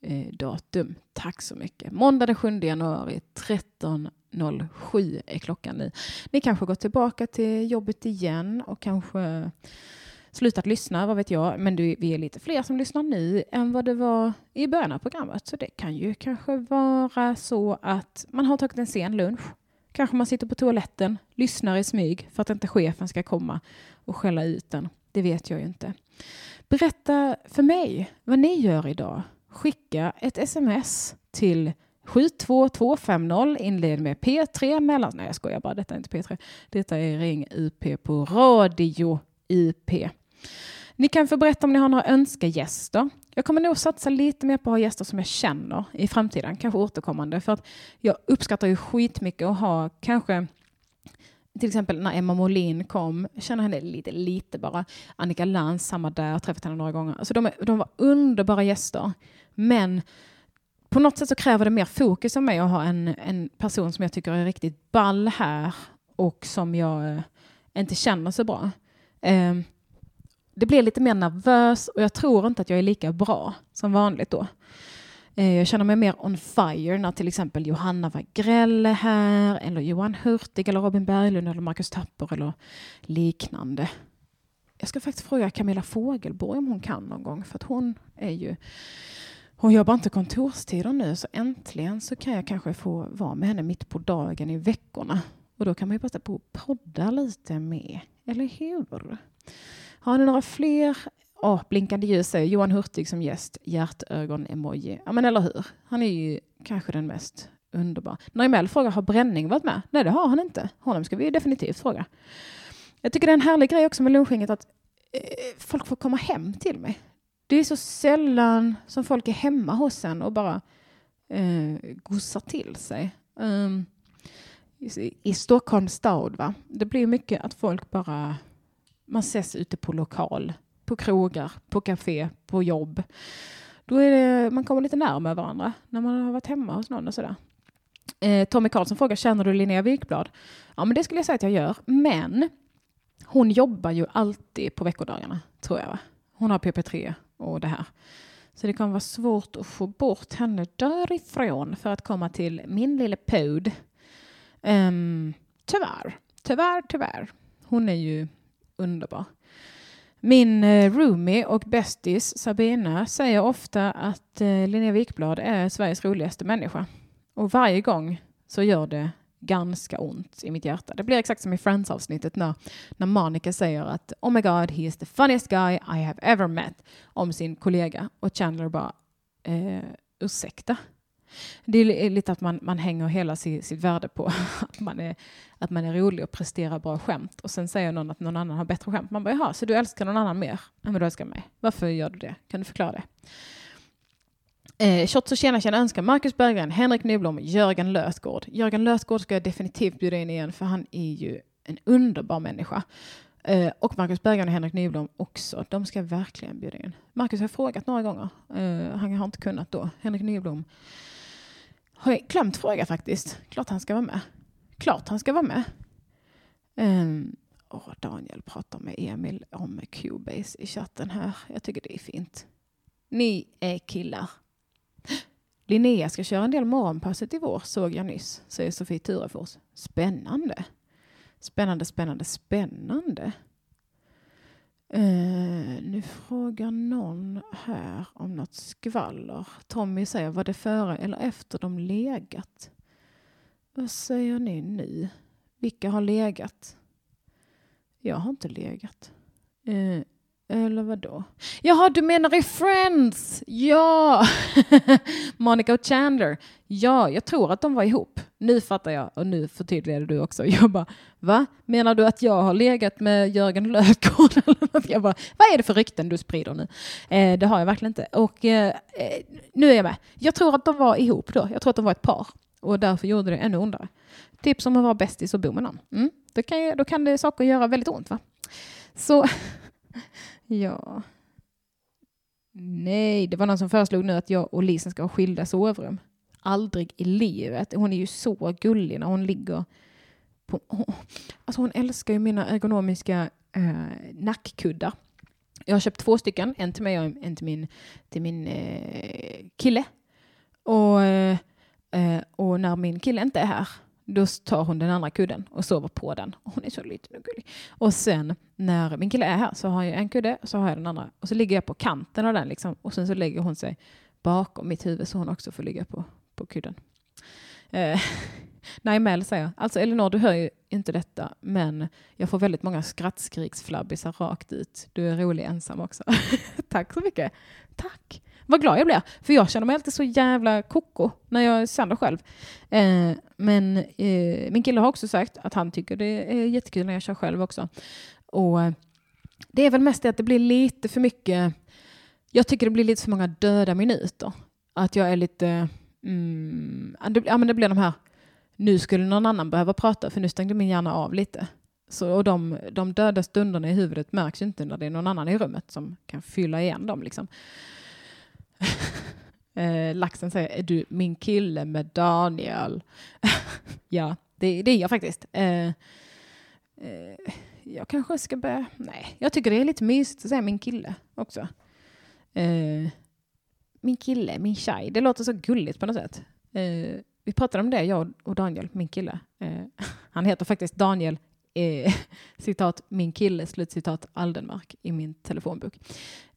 S1: eh, datum. Tack så mycket. Måndag den 7 januari 13.07 är klockan nu. Ni kanske går tillbaka till jobbet igen och kanske slutat lyssna, vad vet jag. Men du, vi är lite fler som lyssnar nu än vad det var i början av programmet. Så det kan ju kanske vara så att man har tagit en sen lunch. Kanske man sitter på toaletten, lyssnar i smyg för att inte chefen ska komma och skälla ut den. Det vet jag ju inte. Berätta för mig vad ni gör idag. Skicka ett sms till 72250 inled med P3 mellan... Nej, jag skojar bara. Detta är inte P3. Detta är Ring UP på Radio UP. Ni kan få berätta om ni har några önskegäster. Jag kommer nog satsa lite mer på att ha gäster som jag känner i framtiden, kanske återkommande. För att jag uppskattar ju skitmycket att ha kanske till exempel när Emma Molin kom, jag känner henne lite, lite bara. Annika Lantz, samma där, har träffat henne några gånger. Alltså de, är, de var underbara gäster. Men på något sätt så kräver det mer fokus av mig att ha en, en person som jag tycker är riktigt ball här och som jag eh, inte känner så bra. Um, det blir lite mer nervös och jag tror inte att jag är lika bra som vanligt då. Eh, jag känner mig mer on fire när till exempel Johanna Wagrell är här, eller Johan Hurtig, eller Robin Berglund, eller Marcus Tapper eller liknande. Jag ska faktiskt fråga Camilla Fogelborg om hon kan någon gång, för att hon är ju... Hon jobbar inte kontorstider nu, så äntligen så kan jag kanske få vara med henne mitt på dagen i veckorna. Och då kan man ju passa på att podda lite med, eller hur? Har ni några fler? Oh, blinkande ljus säger Johan Hurtig som gäst. Hjärtögon-emoji. Ja, men eller hur? Han är ju kanske den mest underbara. Naimel frågar, har Bränning varit med? Nej, det har han inte. Honom ska vi definitivt fråga. Jag tycker det är en härlig grej också med lunchgänget att eh, folk får komma hem till mig. Det är så sällan som folk är hemma hos en och bara eh, gossar till sig. Um, I Stockholms stad, va? det blir mycket att folk bara man ses ute på lokal, på krogar, på café, på jobb. Då är det, man kommer lite närmare varandra när man har varit hemma hos någon och sådär. Eh, Tommy Karlsson frågar, känner du Linnea Wikblad? Ja, men det skulle jag säga att jag gör. Men hon jobbar ju alltid på veckodagarna, tror jag. Va? Hon har PP3 och det här. Så det kommer vara svårt att få bort henne därifrån för att komma till min lille pod. Um, ehm, tyvärr, tyvärr, tyvärr. Hon är ju underbar. Min eh, roomie och bästis Sabina säger ofta att eh, Linnea Wikblad är Sveriges roligaste människa. Och varje gång så gör det ganska ont i mitt hjärta. Det blir exakt som i Friends-avsnittet när, när Monica säger att Oh my God, he is the funniest guy I have ever met om sin kollega. Och Chandler bara eh, ursäkta? Det är lite att man, man hänger hela sitt, sitt värde på att man, är, att man är rolig och presterar bra skämt. Och sen säger någon att någon annan har bättre skämt. Man bara, jaha, så du älskar någon annan mer än vad du älskar mig? Varför gör du det? Kan du förklara det? Eh, Shots och tjena tjena önskar Marcus Berggren, Henrik Nyblom, Jörgen Lösgård. Jörgen Lösgård ska jag definitivt bjuda in igen för han är ju en underbar människa. Eh, och Marcus Berggren och Henrik Nyblom också. De ska jag verkligen bjuda in. Marcus har frågat några gånger. Eh, han har inte kunnat då. Henrik Nyblom har jag glömt fråga faktiskt. Klart han ska vara med. Klart han ska vara med. Um, oh, Daniel pratar med Emil om Cubase i chatten här. Jag tycker det är fint. Ni är killar. Linnea ska köra en del morgonpasset i vår, såg jag nyss, säger Sofie Turefors. Spännande. Spännande, spännande, spännande. Uh, nu frågar någon här om något skvaller. Tommy säger, var det före eller efter de legat? Vad säger ni nu? Vilka har legat? Jag har inte legat. Uh, eller vadå? Jaha, du menar i Friends? Ja! Monica och Chandler. Ja, jag tror att de var ihop. Nu fattar jag och nu förtydligade du också. Jag bara, va? Menar du att jag har legat med Jörgen Lötgård? jag bara, vad är det för rykten du sprider nu? Eh, det har jag verkligen inte. Och eh, eh, nu är jag med. Jag tror att de var ihop då. Jag tror att de var ett par och därför gjorde det ännu ondare. Tips om att vara bästis och bo med någon. Mm. Då, kan, då kan det saker göra väldigt ont va? Så Ja. Nej, det var någon som föreslog nu att jag och Lisen ska ha skilda sovrum. Aldrig i livet. Hon är ju så gullig när hon ligger på... Alltså hon älskar ju mina ergonomiska eh, nackkuddar. Jag har köpt två stycken, en till mig och en till min, till min eh, kille. Och, eh, eh och när min kille inte är här då tar hon den andra kudden och sover på den. Hon är så liten och gullig. Och sen när min kille är här så har jag en kudde och så har jag den andra. Och så ligger jag på kanten av den liksom. Och sen så lägger hon sig bakom mitt huvud så hon också får ligga på, på kudden. Eh, Naimel säger, alltså Elinor du hör ju inte detta men jag får väldigt många skrattskriksflabbisar rakt ut. Du är rolig ensam också. Tack så mycket. Tack. Vad glad jag blir. För jag känner mig alltid så jävla koko när jag sänder själv. Eh, men eh, min kille har också sagt att han tycker det är jättekul när jag kör själv också. Och eh, det är väl mest det att det blir lite för mycket. Jag tycker det blir lite för många döda minuter. Att jag är lite... Mm, det, ja, men det blir de här... Nu skulle någon annan behöva prata för nu stängde min hjärna av lite. Så, och de, de döda stunderna i huvudet märks inte när det är någon annan i rummet som kan fylla igen dem. Liksom. eh, laxen säger, är du min kille med Daniel? ja, det, det, är jag faktiskt. Eh, eh, jag kanske ska börja... Nej, jag tycker det är lite mysigt att säga min kille också. Eh, min kille, min tjej. Det låter så gulligt på något sätt. Eh, vi pratade om det, jag och Daniel, min kille. Eh, han heter faktiskt Daniel eh, citat min kille, slutcitat Aldenmark i min telefonbok.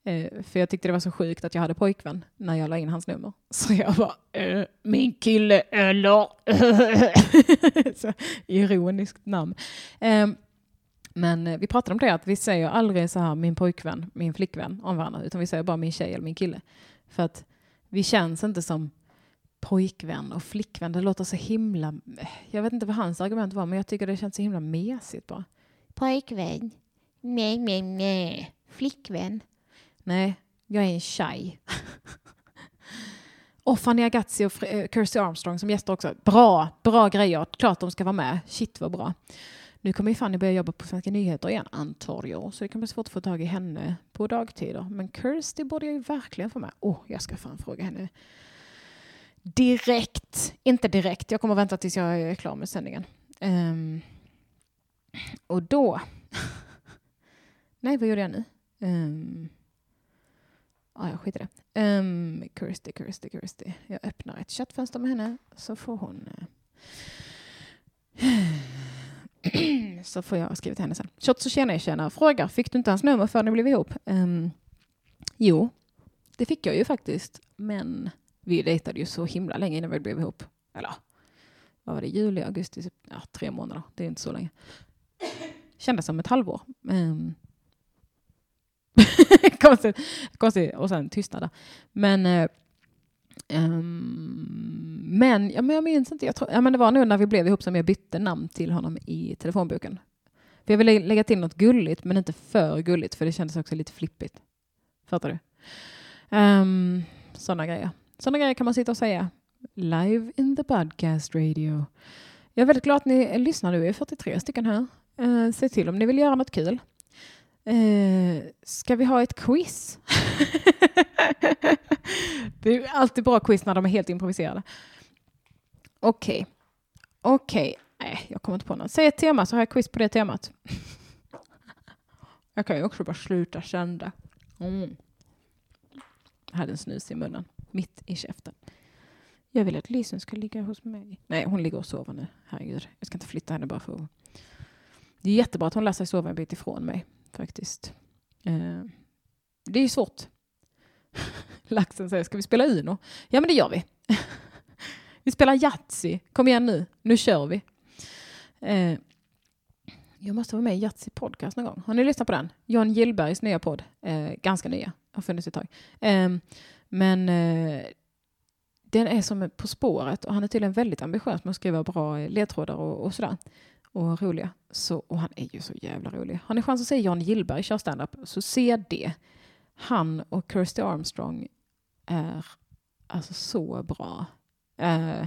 S1: Eh, för jag tyckte det var så sjukt att jag hade pojkvän när jag la in hans nummer. Så jag var eh, min kille eller så ironiskt namn. Ehm, eh, men vi pratade om det att vi säger aldrig så här min pojkvän, min flickvän om varandra utan vi säger bara min tjej eller min kille. För att vi känns inte som pojkvän och flickvän. Det låter så himla... Jag vet inte vad hans argument var men jag tycker det känns så himla mesigt bara.
S4: Pojkvän. Nej, nej, nej. Flickvän.
S1: Nej, jag är en tjej. och Fanny Agazzi och eh, Kirsty Armstrong som gäster också. Bra, bra grejer. Klart de ska vara med. Shit vad bra. Nu kommer ju Fanny börja jobba på Svenska nyheter igen, antar jag. Så det kan bli svårt att få tag i henne på dagtider. Men Kirsty borde jag ju verkligen få med. Åh, oh, jag ska fan fråga henne direkt. Inte direkt, jag kommer vänta tills jag är klar med sändningen. Um, och då... Nej, vad gjorde jag nu? Um, Ja, jag skiter i det. Um, Kirsty, Kirsty, Kirsty. Jag öppnar ett chattfönster med henne så får hon... Uh... Så får jag skriva till henne sen. Shots och tjena tjena frågar, fick du inte hans nummer förrän ni blev ihop? Um, jo, det fick jag ju faktiskt. Men vi dejtade ju så himla länge innan vi blev ihop. Eller vad var det, juli, augusti, ja, tre månader. Det är inte så länge. Kändes som ett halvår. Um, konstigt, konstigt. Och sen tystnade. Men, eh, ehm, men, ja, men jag minns inte. Jag tror, ja, men det var nog när vi blev ihop som jag bytte namn till honom i telefonboken. För jag ville lägga till något gulligt, men inte för gulligt, för det kändes också lite flippigt. Fattar du? Ehm, um, Sådana grejer. Sådana grejer kan man sitta och säga. Live in the podcast radio. Jag är väldigt glad att ni lyssnar nu. Vi är 43 stycken här. Uh, se till om ni vill göra något kul. Uh, ska vi ha ett quiz? det är alltid bra quiz när de är helt improviserade. Okej. Okej. Nej, jag kommer inte på något. Säg ett tema så har jag quiz på det temat. jag kan ju också bara sluta kända. Mm. Jag hade en snus i munnen, mitt i käften. Jag vill att Lisen ska ligga hos mig. Nej, hon ligger och sover nu. Herregud, jag ska inte flytta henne bara för att... Det är jättebra att hon lär sig sova en bit ifrån mig, faktiskt. Eh, det är ju svårt. Laxen säger, ska vi spela Uno? Ja, men det gör vi. vi spelar Yatzy. Kom igen nu, nu kör vi. Eh, jag måste vara med i Yatzy podcast någon gång. Har ni lyssnat på den? Jan Gillbergs nya podd. Eh, ganska nya, har funnits ett tag. Eh, men eh, den är som På spåret och han är tydligen väldigt ambitiös med att skriva bra ledtrådar och, och sådär. Och roliga. Så, och han är ju så jävla rolig. Har ni chans att se Jan Gillberg köra standup så se det. Han och Kirsty Armstrong är alltså så bra. Uh,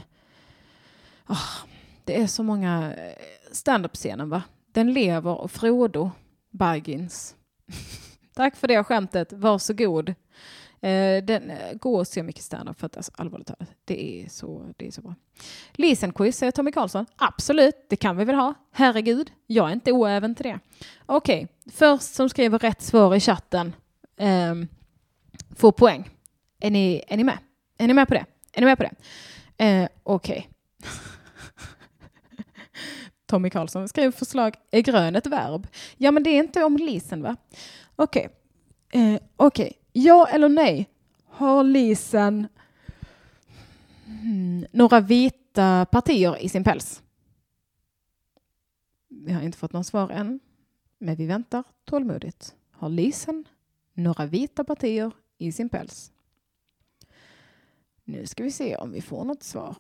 S1: oh, det är så många eh, standup-scenen va? Den lever och Frodo Baggins. Tack för det skämtet, varsågod. Eh, den, eh, går gå och se mycket standup för att alltså, allvarligt talat, det är så, det är så bra. Lisen-quiz, säger eh, Tommy Karlsson. Absolut, det kan vi väl ha. Herregud, jag är inte oäven till det. Okej, okay. först som skriver rätt svar i chatten eh, får poäng. Är ni, är ni med? Är ni med på det? Är ni med på det? Eh, Okej. Okay. Tommy Karlsson skrev förslag. Är grön ett verb? Ja, men det är inte om lisen, va? Okej. Okay. Eh, Okej. Okay. Ja eller nej? Har lisen hmm, några vita partier i sin päls? Vi har inte fått något svar än, men vi väntar tålmodigt. Har lisen några vita partier i sin päls? Nu ska vi se om vi får något svar.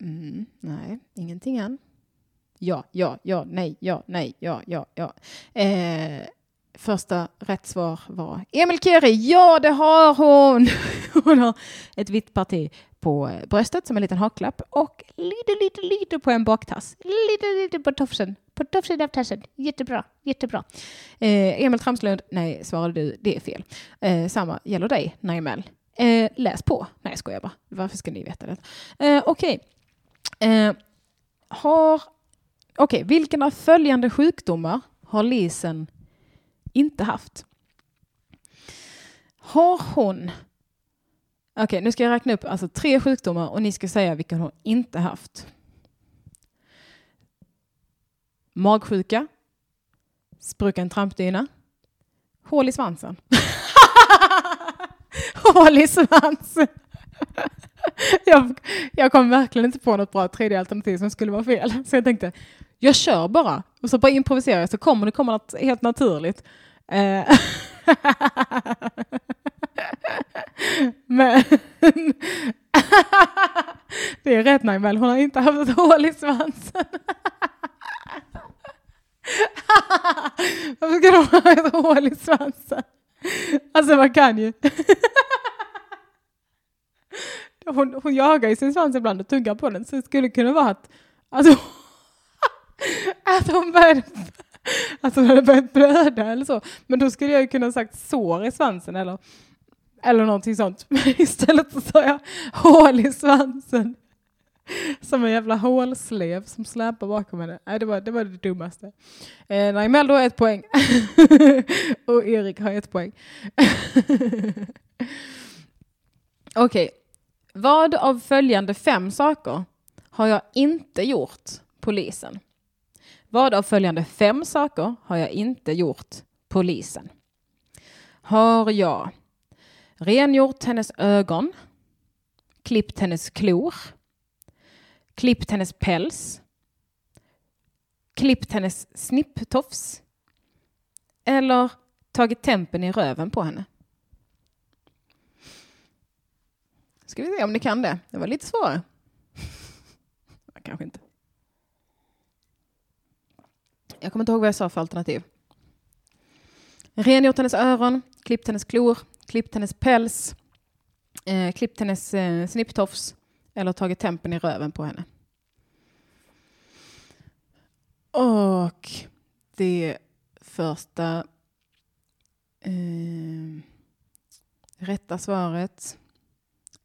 S1: Mm, nej, ingenting än. Ja, ja, ja, nej, ja, nej, ja, ja, ja. Eh, första rätt svar var Emil Keri. Ja, det har hon. Hon har ett vitt parti på bröstet som en liten haklapp och lite, lite, lite på en baktass. Lite, lite på tofsen. På tofsen av tassen. Jättebra, jättebra. Eh, Emil Tramslund, nej, svarade du, det är fel. Eh, samma gäller dig, Naimel. Eh, läs på. Nej, jag skojar bara. Varför ska ni veta det? Eh, Okej. Okay. Eh, har... Okej, okay. vilken av följande sjukdomar har Lisen inte haft? Har hon... Okej, okay, nu ska jag räkna upp alltså tre sjukdomar och ni ska säga vilken hon inte haft. Magsjuka, sprucken trampdyna, hål i svansen. hål i svansen. jag, jag kom verkligen inte på något bra tredje alternativ som skulle vara fel. Så jag tänkte, jag kör bara. Och så bara improviserar jag så kommer det komma något helt naturligt. Eh, Men det är rätt Naimel, hon har inte haft ett hål i svansen. Varför ska de ha ett hål i svansen? Alltså man kan ju. Hon, hon jagar ju sin svans ibland och tuggar på den så det skulle kunna vara att, alltså, att hon började Alltså hon hade börjat blöda eller så. Men då skulle jag ju kunna sagt sår i svansen eller, eller någonting sånt. Men istället så sa jag hål i svansen. Som en jävla hålslev som släpar bakom henne. Nej, det var det, var det dummaste. Eh, Naimel har ett poäng. och Erik har ett poäng. Okej. Okay. Vad av följande fem saker har jag inte gjort polisen? Vad av följande fem saker har jag inte gjort polisen? Har jag rengjort hennes ögon, klippt hennes klor, klippt hennes päls, klippt hennes snipptofs eller tagit tempen i röven på henne? Ska vi se om ni kan det. Det var lite svårare. Kanske inte. Jag kommer inte ihåg vad jag sa för alternativ. Rengjort hennes öron, klippt hennes klor, klippt hennes päls, eh, klippt hennes eh, snipptofs eller tagit tempen i röven på henne. Och det första eh, rätta svaret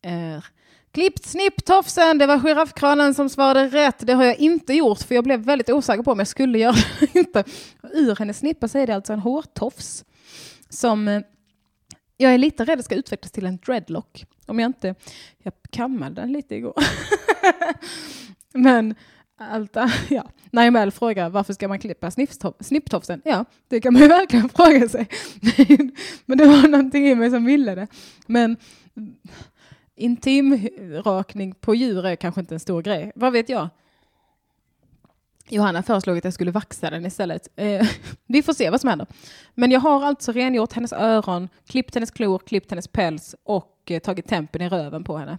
S1: är klippt snipptofsen. Det var giraffkranen som svarade rätt. Det har jag inte gjort för jag blev väldigt osäker på om jag skulle göra det eller inte. Ur hennes snippa så är det alltså en hårtofs som eh, jag är lite rädd ska utvecklas till en dreadlock. Om jag inte... Jag kammade den lite igår. Men Alta, ja. Naimel frågar varför ska man klippa snipptofsen? Ja, det kan man ju verkligen fråga sig. Men det var någonting i mig som ville det. Men intimrakning på djur är kanske inte en stor grej. Vad vet jag? Johanna föreslog att jag skulle vaxa den istället. Eh, vi får se vad som händer. Men jag har alltså rengjort hennes öron, klippt hennes klor, klippt hennes päls och eh, tagit tempen i röven på henne.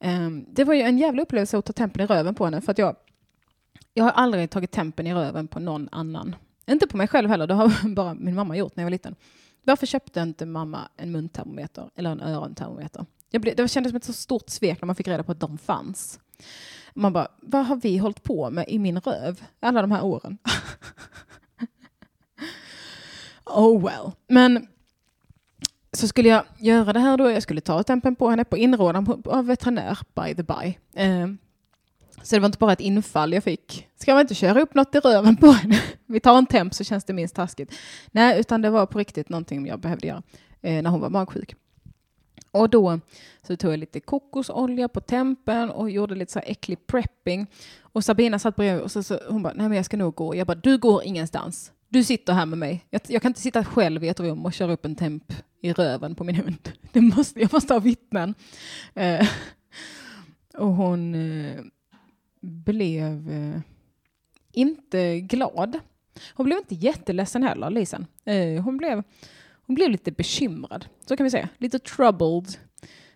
S1: Eh, det var ju en jävla upplevelse att ta tempen i röven på henne för att jag, jag har aldrig tagit tempen i röven på någon annan. Inte på mig själv heller, det har bara min mamma gjort när jag var liten. Varför köpte inte mamma en muntermometer eller en örontermometer? Blev, det kändes som ett så stort svek när man fick reda på att de fanns. Man bara, vad har vi hållit på med i min röv alla de här åren? oh well. Men så skulle jag göra det här då. Jag skulle ta tempen på henne på inrådan av veterinär, by the by. Eh, så det var inte bara ett infall jag fick. Ska man inte köra upp något i röven på henne? Vi tar en temp så känns det minst taskigt. Nej, utan det var på riktigt någonting jag behövde göra eh, när hon var magsjuk. Och då så tog jag lite kokosolja på tempen och gjorde lite så här äcklig prepping. Och Sabina satt bredvid och så, så hon bara, nej men jag ska nog gå. Jag bara, du går ingenstans. Du sitter här med mig. Jag, jag kan inte sitta själv i ett rum och köra upp en temp i röven på min hund. Det måste, jag måste ha vittnen. Eh, och hon eh, blev eh, inte glad. Hon blev inte jätteledsen heller, Lisen. Eh, hon blev hon blev lite bekymrad, så kan vi säga. Lite troubled.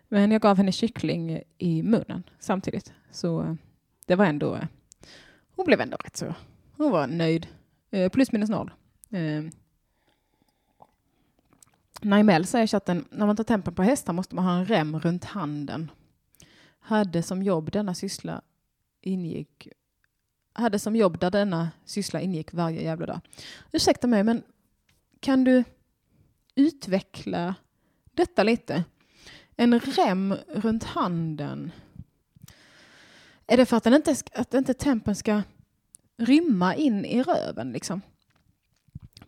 S1: Men jag gav henne kyckling i munnen samtidigt. Så eh, det var ändå... Eh, hon blev ändå rätt så... Hon var nöjd. Eh, plus minus noll. Naimel säger i chatten, när man tar tempen på hästar måste man ha en rem runt handen. Hade som jobb denna syssla ingick hade som jobb där denna syssla ingick varje jävla dag. Ursäkta mig, men kan du utveckla detta lite. En rem runt handen. Är det för att, den inte, att inte tempen ska rymma in i röven liksom?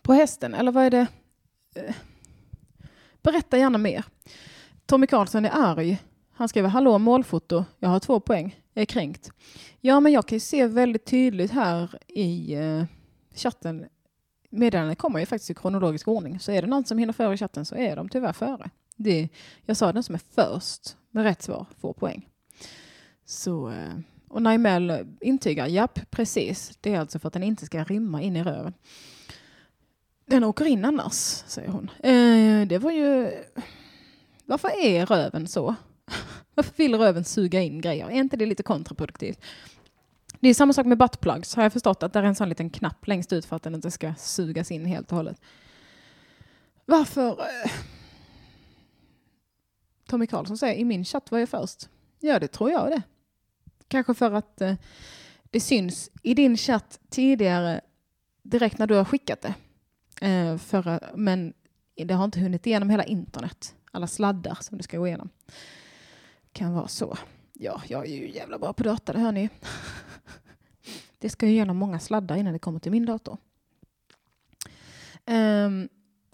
S1: På hästen, eller vad är det? Eh, berätta gärna mer. Tommy Karlsson är arg. Han skriver hallå målfoto, jag har två poäng, jag är kränkt. Ja, men jag kan ju se väldigt tydligt här i eh, chatten Meddelandet kommer ju faktiskt i kronologisk ordning. Så är det någon som hinner före i chatten så är de tyvärr före. Det, jag sa den som är först med rätt svar får poäng. Så, eh, och Naimel intygar, japp, precis. Det är alltså för att den inte ska rymma in i röven. Den åker in annars, säger hon. Eh, det var ju... Varför är röven så? Varför vill röven suga in grejer? Är inte det lite kontraproduktivt? Det är samma sak med buttplugs har jag förstått att det är en sån liten knapp längst ut för att den inte ska sugas in helt och hållet. Varför? Eh, Tommy Karlsson säger i min chatt var jag först. Ja, det tror jag det. Kanske för att eh, det syns i din chatt tidigare direkt när du har skickat det. Eh, för, eh, men det har inte hunnit igenom hela internet. Alla sladdar som du ska gå igenom. Kan vara så. Ja, jag är ju jävla bra på data, det hör ni. Det ska ju igenom många sladdar innan det kommer till min dator. Um,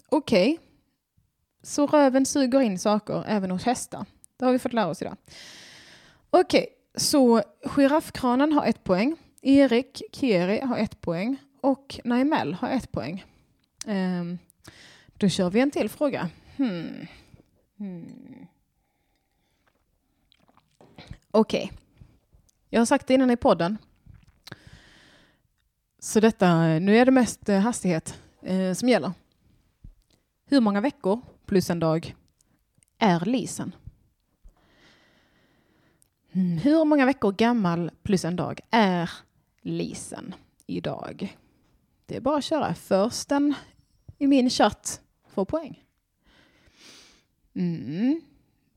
S1: Okej. Okay. Så röven suger in saker även hos hästar. Det har vi fått lära oss idag. Okej, okay. så giraffkranen har ett poäng. Erik Kieri har ett poäng och Naimel har ett poäng. Um, då kör vi en till fråga. Hmm. Hmm. Okej. Jag har sagt det innan i podden. Så detta, nu är det mest eh, hastighet eh, som gäller. Hur många veckor plus en dag är lisen? Mm, Hur många veckor gammal plus en dag är lisen idag? Det är bara att köra. Försten i min chatt får poäng. Mm.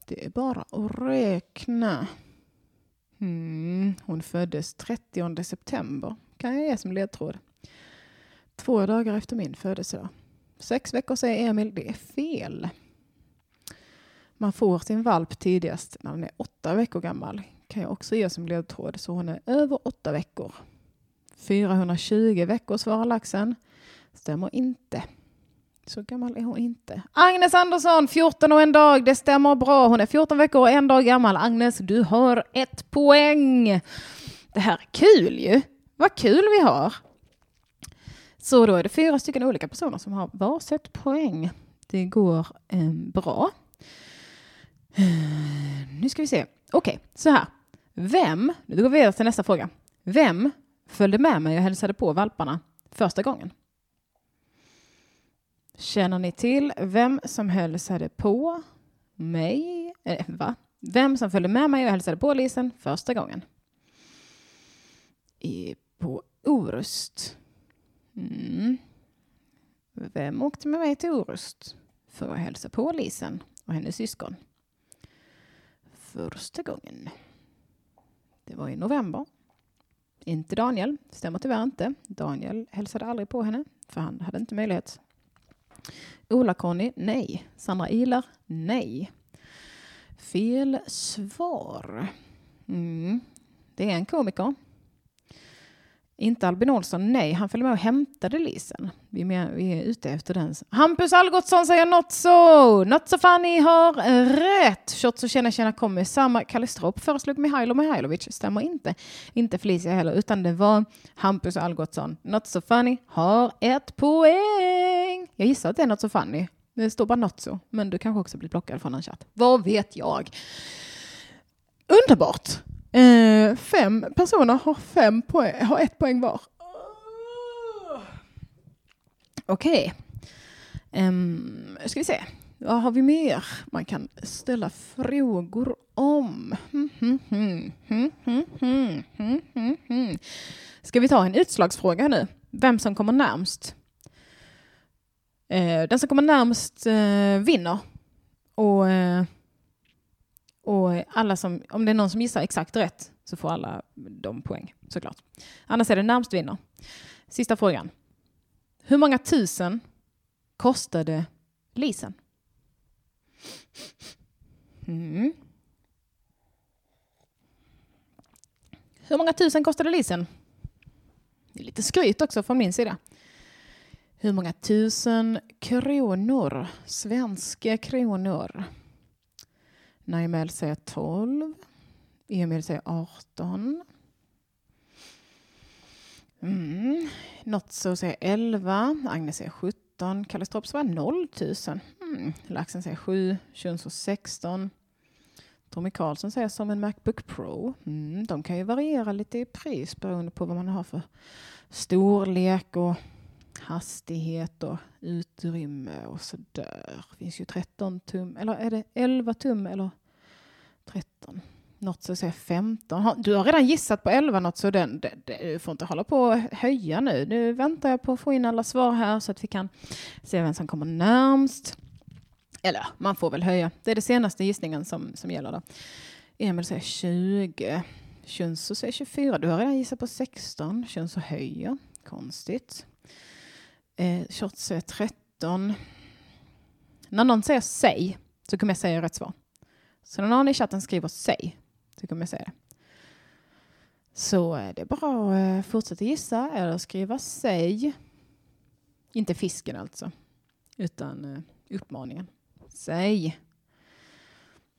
S1: Det är bara att räkna. Mm. Hon föddes 30 september. Kan jag ge som ledtråd. Två dagar efter min födelsedag. Sex veckor säger Emil. Det är fel. Man får sin valp tidigast när den är åtta veckor gammal. Kan jag också ge som ledtråd. Så hon är över åtta veckor. 420 veckor svarar laxen. Stämmer inte. Så gammal är hon inte. Agnes Andersson, 14 och en dag. Det stämmer bra. Hon är 14 veckor och en dag gammal. Agnes, du har ett poäng. Det här är kul ju. Vad kul vi har. Så då är det fyra stycken olika personer som har varsitt poäng. Det går eh, bra. Nu ska vi se. Okej, så här. Vem, nu går vi vidare till nästa fråga. Vem följde med mig och hälsade på valparna första gången? Känner ni till vem som hälsade på mig? Eh, va? Vem som följde med mig och hälsade på Lisen första gången? I, på Orust. Mm. Vem åkte med mig till Orust för att hälsa på Lisen och hennes syskon? Första gången. Det var i november. Inte Daniel, stämmer tyvärr inte. Daniel hälsade aldrig på henne, för han hade inte möjlighet. Ola-Conny, nej. Sandra Ilar, nej. Fel svar. Mm. Det är en komiker. Inte Albin Olsson, nej. Han följde med och hämtade Lisen. Vi är, med, vi är ute efter den. Hampus Algotsson säger något så. Not so funny har rätt. Shots och tjena tjena kommer samma. Kalle Stropp föreslog Mihailo Mihailovic. Stämmer inte. Inte Felicia heller, utan det var Hampus Algotsson. Not so funny har ett poäng. Jag gissar att det är not so funny. Det står bara not so. Men du kanske också blir blockad från en chatt. Vad vet jag? Underbart! Eh, fem personer har, fem poäng, har ett poäng var. Okej. Okay. Um, ska vi se. Vad har vi mer man kan ställa frågor om? Hmm, hmm, hmm, ska vi ta en utslagsfråga nu? Vem som kommer närmst? Eh, den som kommer närmst eh, vinner. Och... Eh, och alla som, om det är någon som gissar exakt rätt så får alla de poäng såklart. Annars är det närmst vinner. Sista frågan. Hur många tusen kostade leasen? Mm. Hur många tusen kostade leasen? Det är lite skryt också från min sida. Hur många tusen kronor, svenska kronor? Naimel säger 12. Emil säger 18. Mm. Notso säger 11. Agnes säger 17. Kalle Stropp svarar 0 000. Mm. Laxen säger 7. Kjunso 16. Tommy Karlsson säger som en Macbook Pro. Mm. De kan ju variera lite i pris beroende på vad man har för storlek och hastighet och utrymme och så där. Det finns ju 13 tum, eller är det 11 tum eller 13? Något så säger 15. Du har redan gissat på 11 något så den, du får inte hålla på och höja nu. Nu väntar jag på att få in alla svar här så att vi kan se vem som kommer närmst. Eller man får väl höja. Det är den senaste gissningen som, som gäller då. Emil säger 20. Kjunso säger 24. Du har redan gissat på 16. Kjunso höjer. Konstigt. Eh, Shots är 13. När någon säger säg så kommer jag säga rätt svar. Så när någon i chatten skriver säg så kommer jag säga det. Så eh, det är bara att eh, fortsätta gissa eller skriva säg. Inte fisken alltså, utan eh, uppmaningen. Säg.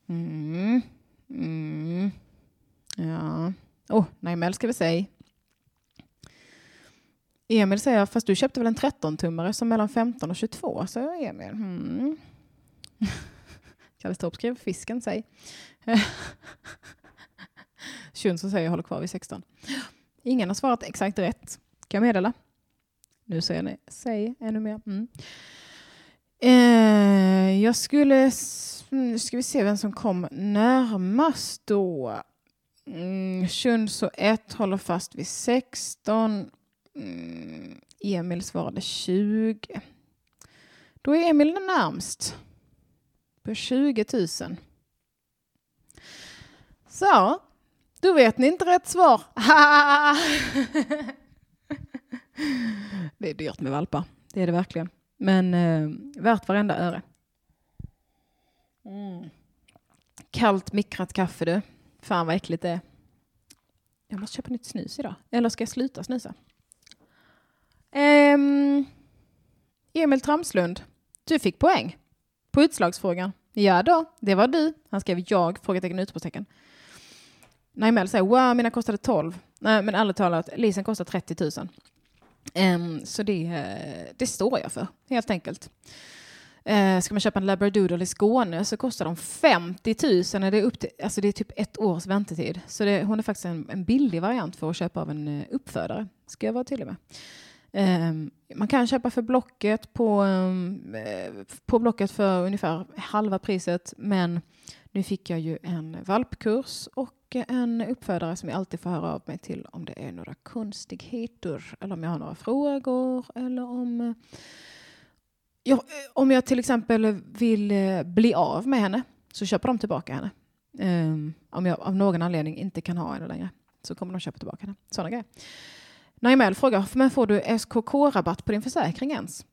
S1: Mm. Mm. Ja. Oh, Naimel skriver säg. Emil säger, fast du köpte väl en 13-tummare som mellan 15 och 22, säger Emil. Hmm. Kalle Torp skrev fisken, säg. Schunsson säger, jag håller kvar vid 16. Ingen har svarat exakt rätt, kan jag meddela. Nu säger ni, säg ännu mer. Mm. Eh, jag skulle, nu mm, ska vi se vem som kom närmast då. Mm, Shunso 1 håller fast vid 16. Mm, Emil svarade 20. Då är Emil närmst. På 20 000. Så, då vet ni inte rätt svar. det är dyrt med valpar. Det är det verkligen. Men eh, värt varenda öre. Mm. Kallt mikrat kaffe du. Fan vad äckligt det är. Jag måste köpa nytt snus idag. Eller ska jag sluta snusa? Ehm, Emil Tramslund, du fick poäng på utslagsfrågan. Ja då, det var du. Han skrev jag, frågetecken utropstecken. Naimel säger wow, mina kostade 12. Nej, men ärligt talat, leasen kostar 30 000. Um, så det, eh, det står jag för, helt enkelt. Uh, ska man köpa en labradoodle i Skåne så kostar de 50 000. Är det, upp till, alltså det är typ ett års väntetid. Så det, hon är faktiskt en, en billig variant för att köpa av en eh, uppfödare. Ska jag vara tydlig med. Ehm, man kan köpa för Blocket på, ehm, på Blocket för ungefär halva priset. Men nu fick jag ju en valpkurs och en uppfödare som jag alltid får höra av mig till om det är några konstigheter eller om jag har några frågor eller om jag, om jag till exempel vill eh, bli av med henne så köper de tillbaka henne. Ehm, om jag av någon anledning inte kan ha henne längre så kommer de köpa tillbaka henne. Sådana grejer. Naimel frågar, men får du SKK-rabatt på din försäkring ens?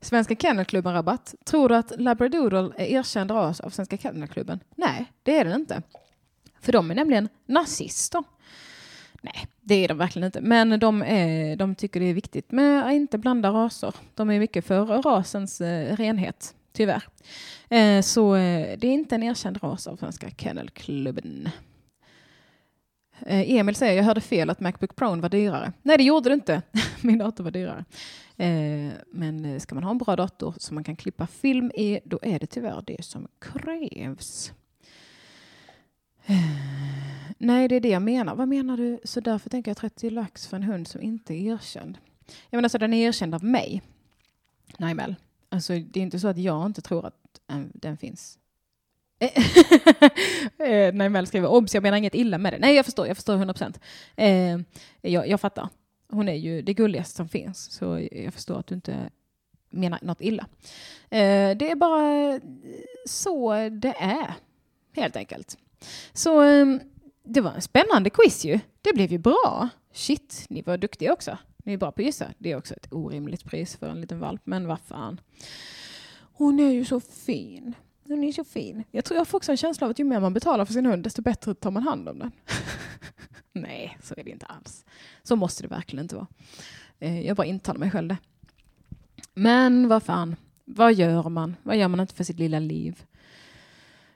S1: Svenska Kennelklubben-rabatt. Tror du att labradoodle är erkänd ras av Svenska Kennelklubben? Nej, det är den inte. För de är nämligen nazister. Nej, det är de verkligen inte. Men de, är, de tycker det är viktigt med att inte blanda raser. De är mycket för rasens eh, renhet, tyvärr. Eh, så eh, det är inte en erkänd ras av Svenska Kennelklubben. Eh, Emil säger, jag hörde fel att Macbook Pro var dyrare. Nej, det gjorde det inte. Min dator var dyrare. Eh, men eh, ska man ha en bra dator som man kan klippa film i, då är det tyvärr det som krävs. Nej, det är det jag menar. Vad menar du? Så därför tänker jag 30 lax för en hund som inte är erkänd. Jag menar, alltså den är erkänd av mig. Nej, Mel. Alltså, det är inte så att jag inte tror att den finns. Eh, eh, när Mel skriver obs, jag menar inget illa med det. Nej, jag förstår, jag förstår 100 procent. Eh, jag, jag fattar. Hon är ju det gulligaste som finns, så jag förstår att du inte menar något illa. Eh, det är bara eh, så det är, helt enkelt. Så eh, det var en spännande quiz ju. Det blev ju bra. Shit, ni var duktiga också. Ni är bra på att gissa. Det är också ett orimligt pris för en liten valp, men vad fan. Hon är ju så fin. Hon är så fin. Jag tror jag får också en känsla av att ju mer man betalar för sin hund, desto bättre tar man hand om den. Nej, så är det inte alls. Så måste det verkligen inte vara. Eh, jag bara intalar mig själv det. Men vad fan, vad gör man? Vad gör man inte för sitt lilla liv?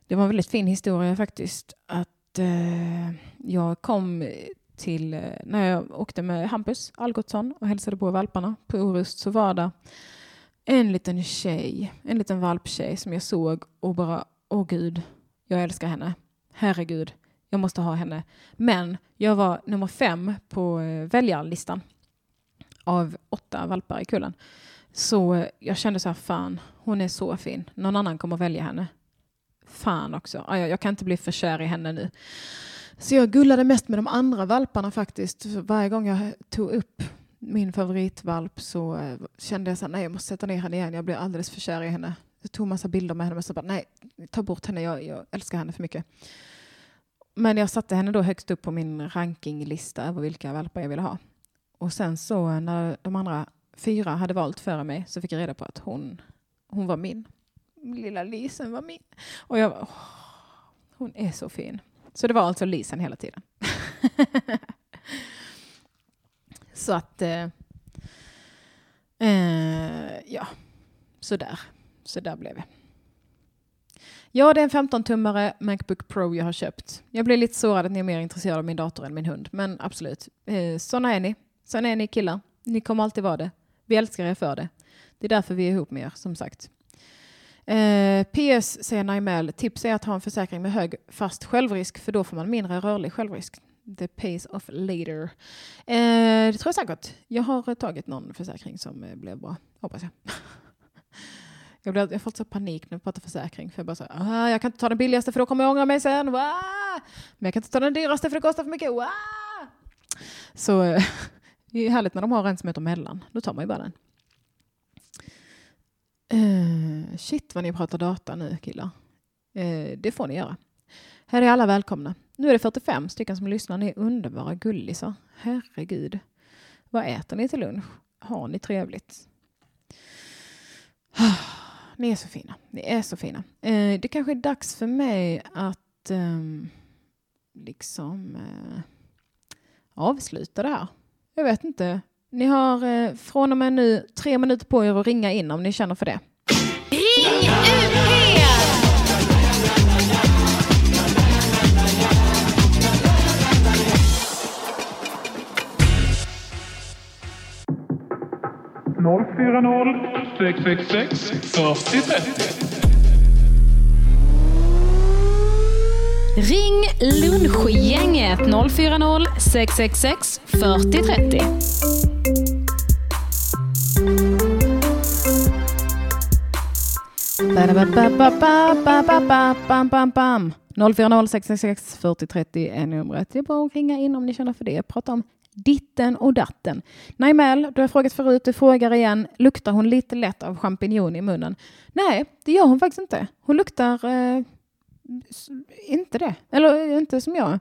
S1: Det var en väldigt fin historia faktiskt. Att eh, jag kom till, eh, när jag åkte med Hampus Algotsson och hälsade på valparna på Orust så var det en liten tjej, en liten valptjej som jag såg och bara, åh gud, jag älskar henne. Herregud, jag måste ha henne. Men jag var nummer fem på eh, väljarlistan av åtta valpar i kullen. Så jag kände så här, fan, hon är så fin. Någon annan kommer välja henne. Fan också. Ah, jag, kan inte bli för kär i henne nu. Så jag gullade mest med de andra valparna faktiskt. Varje gång jag tog upp min favoritvalp så eh, kände jag så här, nej jag måste sätta ner henne igen. Jag blir alldeles för kär i henne. Jag tog massa bilder med henne men så bara, nej, ta bort henne. Jag, jag älskar henne för mycket. Men jag satte henne då högst upp på min rankinglista över vilka valpar jag ville ha. Och sen så eh, när de andra fyra hade valt före mig så fick jag reda på att hon, hon var min. Lilla Lisen var min. Och jag åh, hon är så fin. Så det var alltså Lisen hela tiden. så att, eh, eh, ja, så där. Så där blev det. Ja, det är en 15-tummare Macbook Pro jag har köpt. Jag blir lite sårad att ni är mer intresserade av min dator än min hund, men absolut. Eh, såna är ni. Sådana är ni killar. Ni kommer alltid vara det. Vi älskar er för det. Det är därför vi är ihop med er, som sagt. Eh, PS säger Naimel, tips är att ha en försäkring med hög fast självrisk för då får man mindre rörlig självrisk. The pays off later. Eh, det tror jag säkert. Jag har eh, tagit någon försäkring som eh, blev bra, hoppas jag. Jag, blev, jag har fått så panik när vi pratar försäkring. För jag bara så, ah, jag kan inte ta den billigaste för då kommer jag ångra mig sen. Wah! Men jag kan inte ta den dyraste för det kostar för mycket. Wah! Så eh, det är härligt när de har en som heter mellan. Då tar man ju bara den. Uh, shit vad ni pratar data nu killar. Uh, det får ni göra. Här är alla välkomna. Nu är det 45 stycken som lyssnar. Ni är underbara gullisar. Herregud. Vad äter ni till lunch? Har ni trevligt? Ni är så fina. Ni är så fina. Eh, det kanske är dags för mig att ehm, liksom eh, avsluta det här. Jag vet inte. Ni har eh, från och med nu tre minuter på er att ringa in om ni känner för det.
S2: Ring UP!
S3: Noll fyra noll sex sex sex fyrtio trettio.
S2: Ring lunchgänget 040 666 4030.
S1: Bam, 040 666 4030 är numret. Det är bara att ringa in om ni känner för det. Prata om ditten och datten. Naimel, du har frågat förut, du frågar igen. Luktar hon lite lätt av champinjon i munnen? Nej, det gör hon faktiskt inte. Hon luktar eh, inte det. Eller eh, inte som jag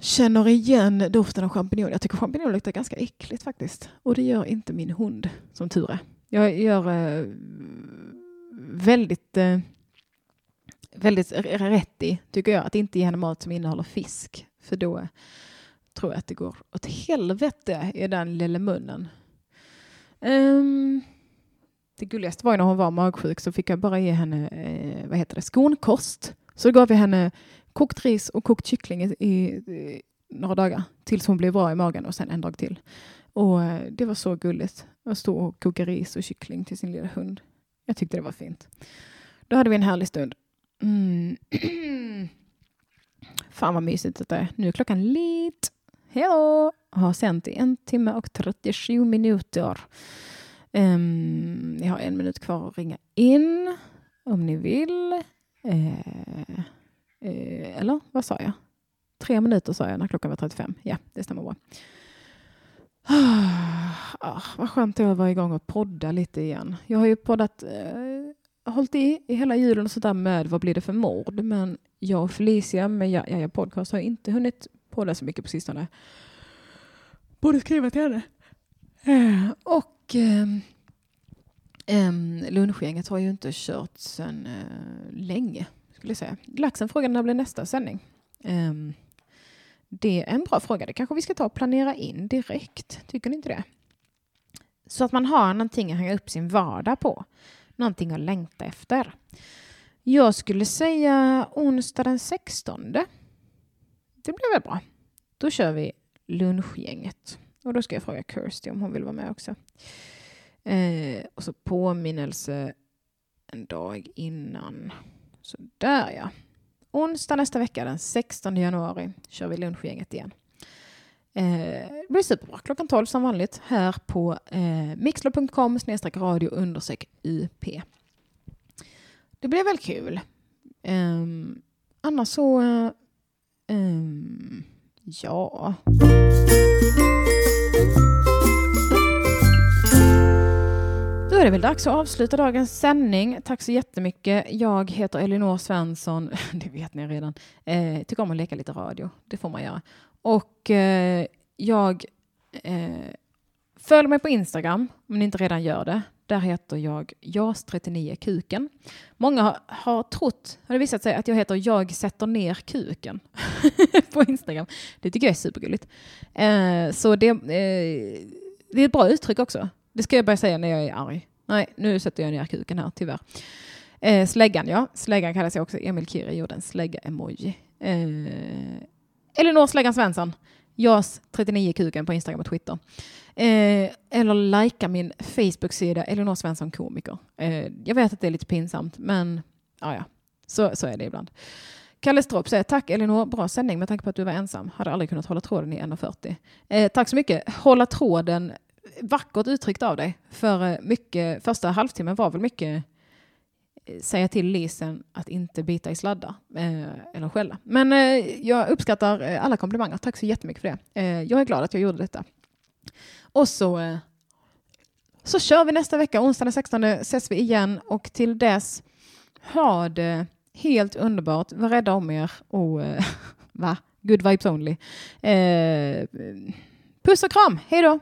S1: känner igen doften av champinjon. Jag tycker champinjon luktar ganska äckligt faktiskt. Och det gör inte min hund, som tur är. Jag gör eh, väldigt, eh, väldigt rätt i, tycker jag, att inte ge henne mat som innehåller fisk. För då tror jag att det går åt helvete i den lilla munnen. Um, det gulligaste var när hon var magsjuk så fick jag bara ge henne eh, vad heter det, skonkost. Så gav vi henne kokt ris och kokt kyckling i, i, några dagar tills hon blev bra i magen och sen en dag till. Och eh, det var så gulligt att stå och koka ris och kyckling till sin lilla hund. Jag tyckte det var fint. Då hade vi en härlig stund. Mm. Fan vad mysigt det är. Nu är klockan lite. Hello! Har sänt i en timme och 37 minuter. Um, jag har en minut kvar att ringa in om ni vill. Uh, uh, eller vad sa jag? Tre minuter sa jag när klockan var 35. Ja, det stämmer bra. Ah, ah vad skönt det att vara igång och podda lite igen. Jag har ju poddat, eh, hållit i, i hela julen och sådär med Vad blir det för mord? Men jag och Felicia med Jaja podcast har inte hunnit podda så mycket på sistone. Borde skriva till henne. Eh, och eh, lunchgänget har ju inte kört sedan eh, länge, skulle jag säga. Laxen frågade när blir nästa sändning? Ehm, det är en bra fråga. Det kanske vi ska ta och planera in direkt. Tycker ni inte det? Så att man har någonting att hänga upp sin vardag på. Någonting att längta efter. Jag skulle säga onsdag den 16. Det blir väl bra. Då kör vi lunchgänget. Och då ska jag fråga Kirsty om hon vill vara med också. Eh, och så påminnelse en dag innan. Så där ja. Onsdag nästa vecka den 16 januari kör vi lunchgänget igen. Eh, det blir superbra. Klockan 12 som vanligt här på eh, mixler.com radio undersök UP. Det blir väl kul. Eh, annars så... Eh, Um, ja... Då är det väl dags att avsluta dagens sändning. Tack så jättemycket. Jag heter Elinor Svensson. Det vet ni redan. Eh, tycker om att leka lite radio. Det får man göra. Och eh, jag eh, följ mig på Instagram om ni inte redan gör det. Där heter jag JAS39kuken. Många har, har trott, har det visat sig, att jag heter Jag sätter ner kuken på Instagram. Det tycker jag är supergulligt. Eh, så det, eh, det är ett bra uttryck också. Det ska jag börja säga när jag är arg. Nej, nu sätter jag ner kuken här, tyvärr. Eh, släggan, ja. Släggan kallas jag också. Emil Kiri gjorde en slägga-emoji. Eh, Elinor Släggan Svensson JAS39kuken på Instagram och Twitter. Eh, eller likea min Facebook-sida Elinor Svensson komiker. Eh, jag vet att det är lite pinsamt, men ah, ja. Så, så är det ibland. Kalle Stropp säger tack Elinor, bra sändning med tanke på att du var ensam. Hade aldrig kunnat hålla tråden i 1.40. Eh, tack så mycket. Hålla tråden, vackert uttryckt av dig. För eh, mycket, första halvtimmen var väl mycket eh, säga till Lisen att inte bita i sladdar eh, eller skälla. Men eh, jag uppskattar eh, alla komplimanger. Tack så jättemycket för det. Eh, jag är glad att jag gjorde detta. Och så, eh, så kör vi nästa vecka. Onsdag den 16 ses vi igen och till dess ha det helt underbart. Var rädda om er och eh, va? Good vibes only. Eh, puss och kram. Hej då!